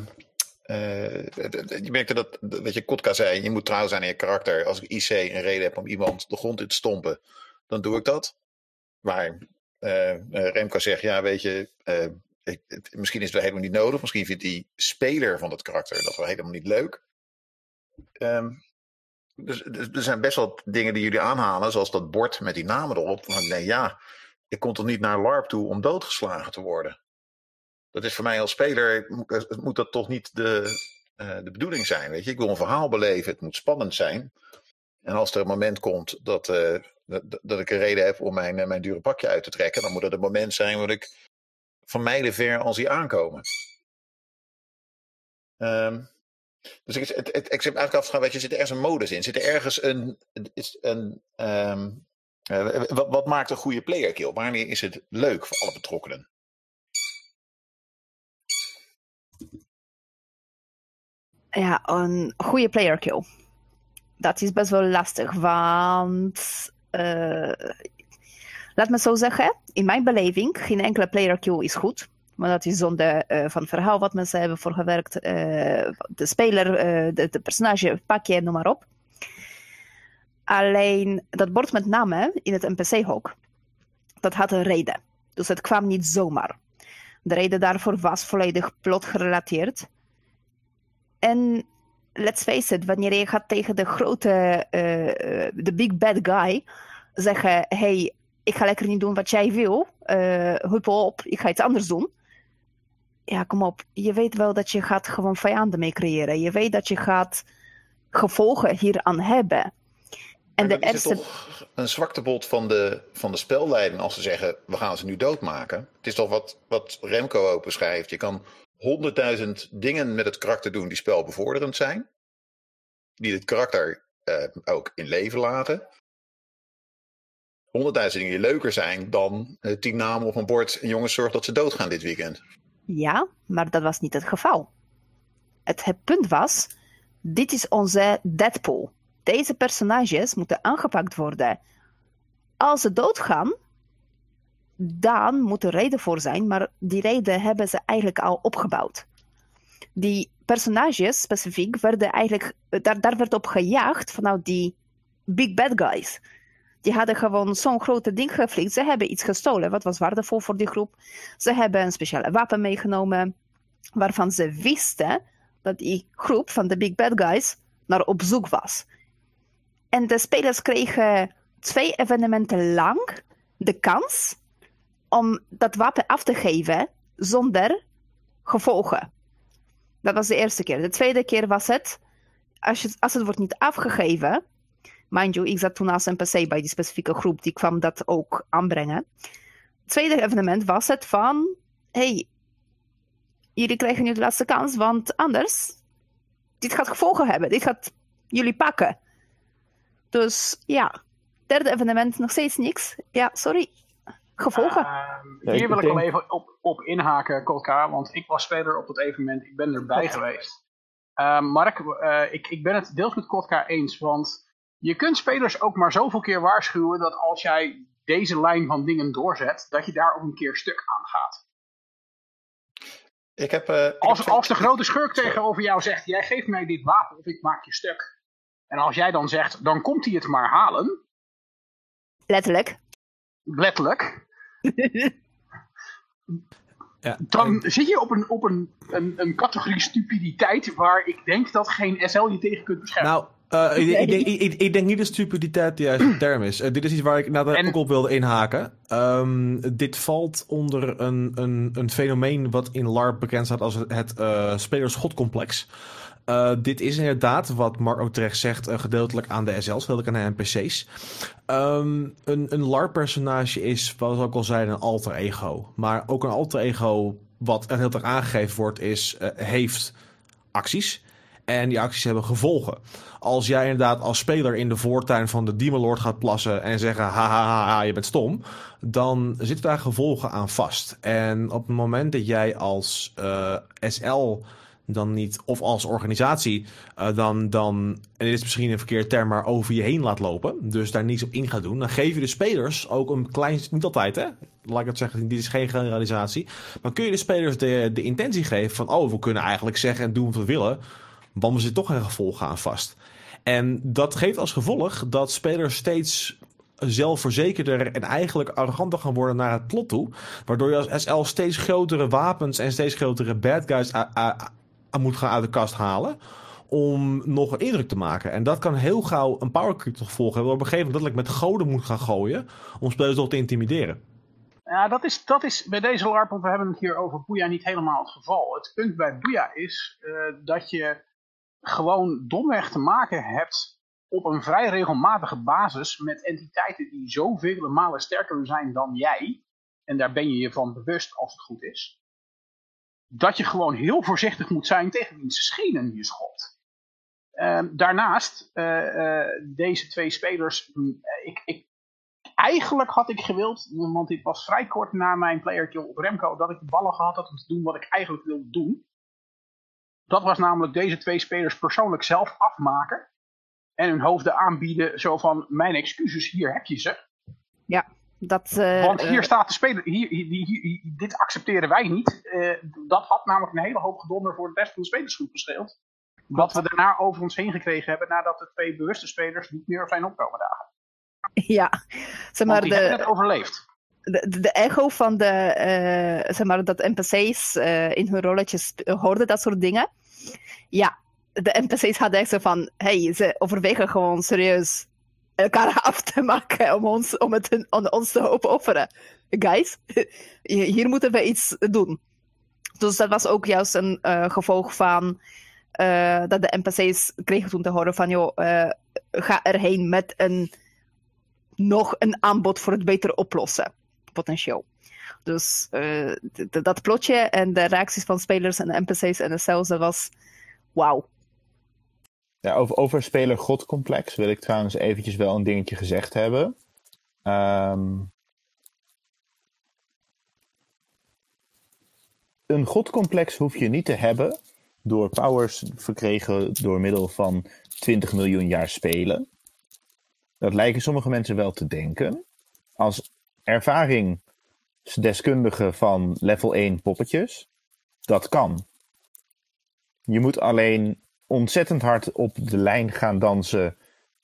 je merkte dat, wat je Kotka zei, je moet trouw zijn in je karakter. Als ik IC een reden heb om iemand de grond in te stompen, dan doe ik dat. Maar uh, Remco zegt, ja weet je, ik, misschien is het wel helemaal niet nodig. Misschien vindt die speler van het karakter dat wel helemaal niet leuk. Um, dus, dus, er zijn best wel dingen die jullie aanhalen, zoals dat bord met die namen erop. Van, nee, ja, ik kom toch niet naar LARP toe om doodgeslagen te worden. Dat is voor mij als speler, moet dat toch niet de, uh, de bedoeling zijn. Weet je? Ik wil een verhaal beleven, het moet spannend zijn. En als er een moment komt dat, uh, dat, dat, ik een reden heb om mijn, mijn dure pakje uit te trekken, dan moet het een moment zijn waar ik van mijlen ver al zie aankomen. Um, dus ik, het, ik zit eigenlijk af te gaan, weet je, zit er ergens een modus in? Zit er ergens een, is een uh, wat, wat, maakt een goede player kill? Wanneer is het leuk voor alle betrokkenen? Ja, een goede player kill. Dat is best wel lastig, want uh, laat me zo zeggen, in mijn beleving, geen enkele player kill is goed. Maar dat is zonde uh, van verhaal wat mensen hebben voor gewerkt. Uh, de speler, de, personage, pakje, noem maar op. Alleen dat bord met namen in het NPC-hok, dat had een reden. Dus het kwam niet zomaar. De reden daarvoor was volledig plotgerelateerd. En let's face it, wanneer je gaat tegen de grote, eh, de big bad guy, zeggen: hey, ik ga lekker niet doen wat jij wil, uh, huppel op, ik ga iets anders doen. Ja, kom op. Je weet wel dat je gaat gewoon vijanden mee creëren. Je weet dat je gaat gevolgen hieraan hebben. En de is toch een zwaktebod van de, van de spelleiding als ze zeggen: we gaan ze nu doodmaken. Het is toch wat, wat Remco ook beschrijft. Je kan honderdduizend dingen met het karakter doen die spelbevorderend zijn. Die het karakter eh, ook in leven laten. Honderdduizend dingen die leuker zijn dan uh, tien namen op een bord en jongens zorg dat ze doodgaan dit weekend. Ja, maar dat was niet het geval. Het, het punt was: dit is onze Deadpool deze personages moeten aangepakt worden. Als ze doodgaan, dan moet er reden voor zijn, maar die reden hebben ze eigenlijk al opgebouwd. Die personages specifiek werden eigenlijk, daar, daar werd op gejaagd vanuit die big bad guys. Die hadden gewoon zo'n grote ding geflikt. Ze hebben iets gestolen, wat was waardevol voor die groep. Ze hebben een speciale wapen meegenomen, waarvan ze wisten dat die groep van de big bad guys naar op zoek was. En de spelers kregen twee evenementen lang de kans om dat wapen af te geven zonder gevolgen. Dat was de eerste keer. De tweede keer was het, als, je, als het wordt niet afgegeven, mind you, ik zat toen als NPC bij die specifieke groep, die kwam dat ook aanbrengen. Het tweede evenement was het van, hey, jullie krijgen nu de laatste kans, want anders, dit gaat gevolgen hebben, dit gaat jullie pakken. Dus ja, derde evenement nog steeds niks. Ja, sorry. Gevolgen. Uh, hier wil ik wel even op, op inhaken, Kolka, want ik was speler op dat evenement. Ik ben erbij geweest. Uh, Mark, uh, ik, ik ben het deels met Kotka eens, want je kunt spelers ook maar zoveel keer waarschuwen dat als jij deze lijn van dingen doorzet, dat je daar ook een keer stuk aan gaat. Ik heb, uh, als, als de grote schurk tegenover jou zegt, jij geeft mij dit wapen of ik maak je stuk. En als jij dan zegt, dan komt hij het maar halen. Letterlijk. Letterlijk. ja, dan zit je op, een, op een, een, een categorie stupiditeit waar ik denk dat geen SL je tegen kunt beschermen. Nou, uh, ik, ik, denk, ik, ik, denk niet dat stupiditeit de juiste term is. Uh, dit is iets waar ik nou, en... ook op wilde inhaken. Um, dit valt onder een, een, een fenomeen wat in LARP bekend staat als het, het uh, spelersgodcomplex. Uh, dit is inderdaad, wat Mark ook terecht zegt, uh, gedeeltelijk aan de SL's, gedeeltelijk aan de NPC's. Um, een een LARP-personage is, zoals ik al zei, een alter ego. Maar ook een alter ego, wat er heel erg aangegeven wordt, is, uh, heeft acties. En die acties hebben gevolgen. Als jij inderdaad als speler in de voortuin van de Demon Lord gaat plassen en zeggen: haha, ha, ha, je bent stom. Dan zitten daar gevolgen aan vast. En op het moment dat jij als SL dan niet, of als organisatie, uh, dan, dan, en dit is misschien een verkeerd term, maar over je heen laat lopen. Dus daar niets op in gaat doen. Dan geef je de spelers ook een klein, niet altijd hè, laat ik het zeggen, dit is geen generalisatie. Maar kun je de spelers de, de intentie geven van, oh, we kunnen eigenlijk zeggen en doen wat we willen, want we zitten toch geen gevolgen aan vast. En dat geeft als gevolg dat spelers steeds zelfverzekerder en eigenlijk arroganter gaan worden naar het plot toe. Waardoor je als SL steeds grotere wapens en steeds grotere bad guys moet gaan uit de kast halen. Om nog een indruk te maken. En dat kan heel gauw een powercreep tot gevolg hebben. Op een gegeven moment dat ik met goden moet gaan gooien. Om spelers nog te intimideren. Ja, dat is, dat is bij deze LARP, want we hebben het hier over Boeia niet helemaal het geval. Het punt bij Boeia is uh, dat je gewoon domweg te maken hebt op een vrij regelmatige basis met entiteiten die zoveel malen sterker zijn dan jij. En daar ben je je van bewust als het goed is dat je gewoon heel voorzichtig moet zijn tegen wiens schenen je schopt. Uh, daarnaast, uh, uh, deze twee spelers, mm, ik, ik, eigenlijk had ik gewild, want dit was vrij kort na mijn player kill op Remco, dat ik de ballen gehad had om te doen wat ik eigenlijk wilde doen. Dat was namelijk deze twee spelers persoonlijk zelf afmaken. En hun hoofden aanbieden, zo van, mijn excuses, hier heb je ze. Ja. Dat, uh, Want hier uh, staat de speler, hier, hier, hier, dit accepteren wij niet. Uh, dat had namelijk een hele hoop gedonder voor de rest van de spelersgroep gescheeld. Wat we daarna over ons heen gekregen hebben nadat de twee bewuste spelers niet meer zijn opkomen dagen. Ja, zeg maar Want die hebben de, het overleefd. de, de echo van de, eh, zeg maar, dat NPC's eh, in hun rolletjes hoorden dat soort dingen. Ja, de NPC's hadden echt zo van, hey, ze overwegen gewoon serieus elkaar af te maken om ons, om het om ons te opofferen. Guys, hier moeten we iets doen. Dus dat was ook juist een eh, gevolg van eh, dat de NPC's kregen toen te horen van, joh, eh, ga erheen met een nog een aanbod voor het beter oplossen potentieel. Dus dat plotje en de reacties van spelers en NPC's en de cells, was wauw. Over, over speler godcomplex wil ik trouwens eventjes wel een dingetje gezegd hebben. Ehm, een godcomplex hoef je niet te hebben door powers verkregen door middel van 20 miljoen jaar spelen. Dat lijken sommige mensen wel te denken. Als ervaringsdeskundige van level 1 poppetjes, dat kan. Je moet alleen ontzettend hard op de lijn gaan dansen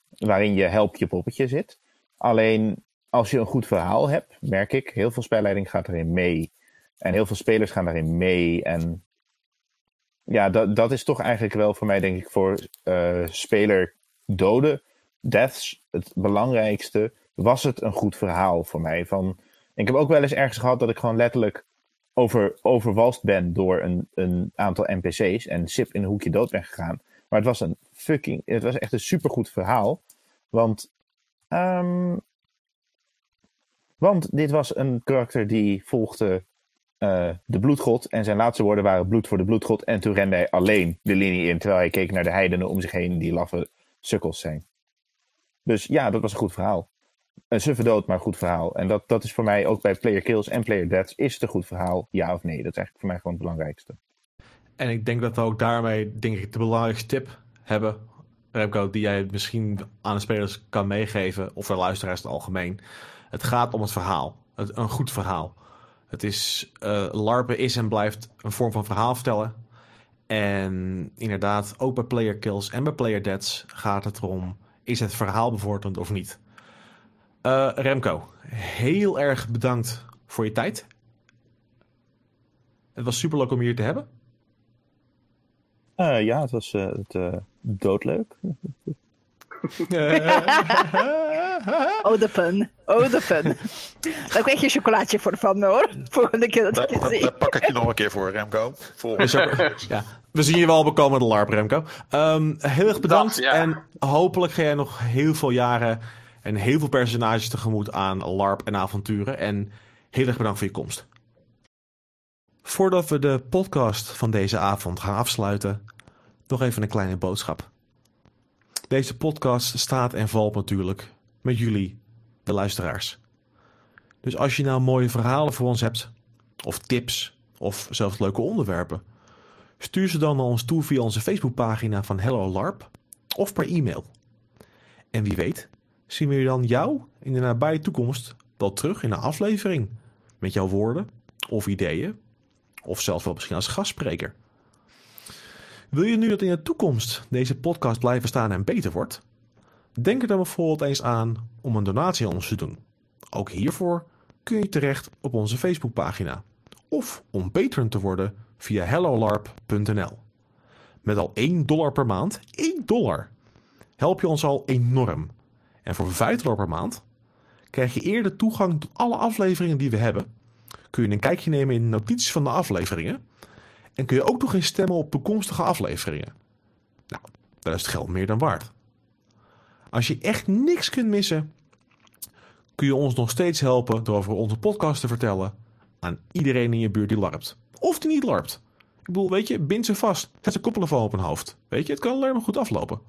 waarin je help je poppetje zit. Alleen als je een goed verhaal hebt, merk ik, heel veel spelleiding gaat erin mee. En heel veel spelers gaan daarin mee. En ja, dat, dat is toch eigenlijk wel voor mij, denk ik, voor eh, speler doden, deaths, het belangrijkste. Was het een goed verhaal voor mij? Van, ik heb ook wel eens ergens gehad dat ik gewoon letterlijk over, overwalst ben door een, een aantal NPC's en sip in een hoekje dood ben gegaan. Maar het was een fucking, het was echt een supergoed verhaal. Want, ehm, want dit was een karakter die volgde eh, de bloedgod. En zijn laatste woorden waren bloed voor de bloedgod. En toen rende hij alleen de linie in, terwijl hij keek naar de heidenen om zich heen die laffe sukkels zijn. Dus ja, dat was een goed verhaal. Een suffe dood, maar goed verhaal. En dat, dat is voor mij ook bij player kills en player deaths. Is het een goed verhaal, ja of nee? Dat is eigenlijk voor mij gewoon het belangrijkste. En ik denk dat we ook daarmee, denk ik, de belangrijkste tip hebben, Remco, die jij misschien aan de spelers kan meegeven, of de luisteraars in het algemeen. Het gaat om het verhaal. Een goed verhaal. Het is, eh LARPen is en blijft een vorm van verhaal vertellen. En inderdaad, ook bij player kills en bij player deaths gaat het erom, is het verhaal bevorderend of niet? Eh, Remco, heel erg bedankt voor je tijd. Het was super leuk om je hier te hebben. Eh, ja, het was eh, het, doodleuk. Oh, de fun. Oh, de fun. Daar krijg je een chocolaatje voor van me hoor. Volgende keer dat Daar, ik je daar pak ik je nog een keer voor, Remco. Volgende ja, we zien je wel bekomen de LARP, Remco. Ehm, heel erg bedankt. Dat, ja. En hopelijk ga jij nog heel veel jaren en heel veel personages tegemoet aan LARP en avonturen. En heel erg bedankt voor je komst. Voordat we de podcast van deze avond gaan afsluiten, nog even een kleine boodschap. Deze podcast staat en valt natuurlijk met jullie, de luisteraars. Dus als je nou mooie verhalen voor ons hebt, of tips, of zelfs leuke onderwerpen, stuur ze dan naar ons toe via onze Facebookpagina van Hello LARP of per e-mail. En wie weet, zien we dan jou in de nabije toekomst wel terug in een aflevering met jouw woorden of ideeën, of zelfs wel misschien als gastspreker. Wil je nu dat in de toekomst deze podcast blijven staan en beter wordt? Denk er dan bijvoorbeeld eens aan om een donatie aan ons te doen. Ook hiervoor kun je terecht op onze Facebookpagina. Of om patron te worden via hellolarp.nl. Met al 1 dollar per maand, 1 dollar, help je ons al enorm. En voor 5 dollar per maand krijg je eerder toegang tot alle afleveringen die we hebben. Kun je een kijkje nemen in de notities van de afleveringen. En kun je ook nog eens stemmen op toekomstige afleveringen. Nou, dat is het geld meer dan waard. Als je echt niks kunt missen, kun je ons nog steeds helpen door over onze podcast te vertellen aan iedereen in je buurt die larpt. Of die niet larpt. Ik bedoel, weet je, bind ze vast. Zet ze koppelefoon op hun hoofd. Weet je, het kan alleen maar goed aflopen.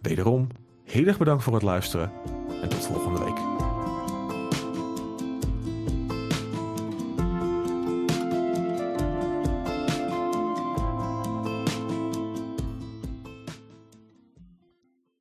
Wederom, heel erg bedankt voor het luisteren en tot volgende week.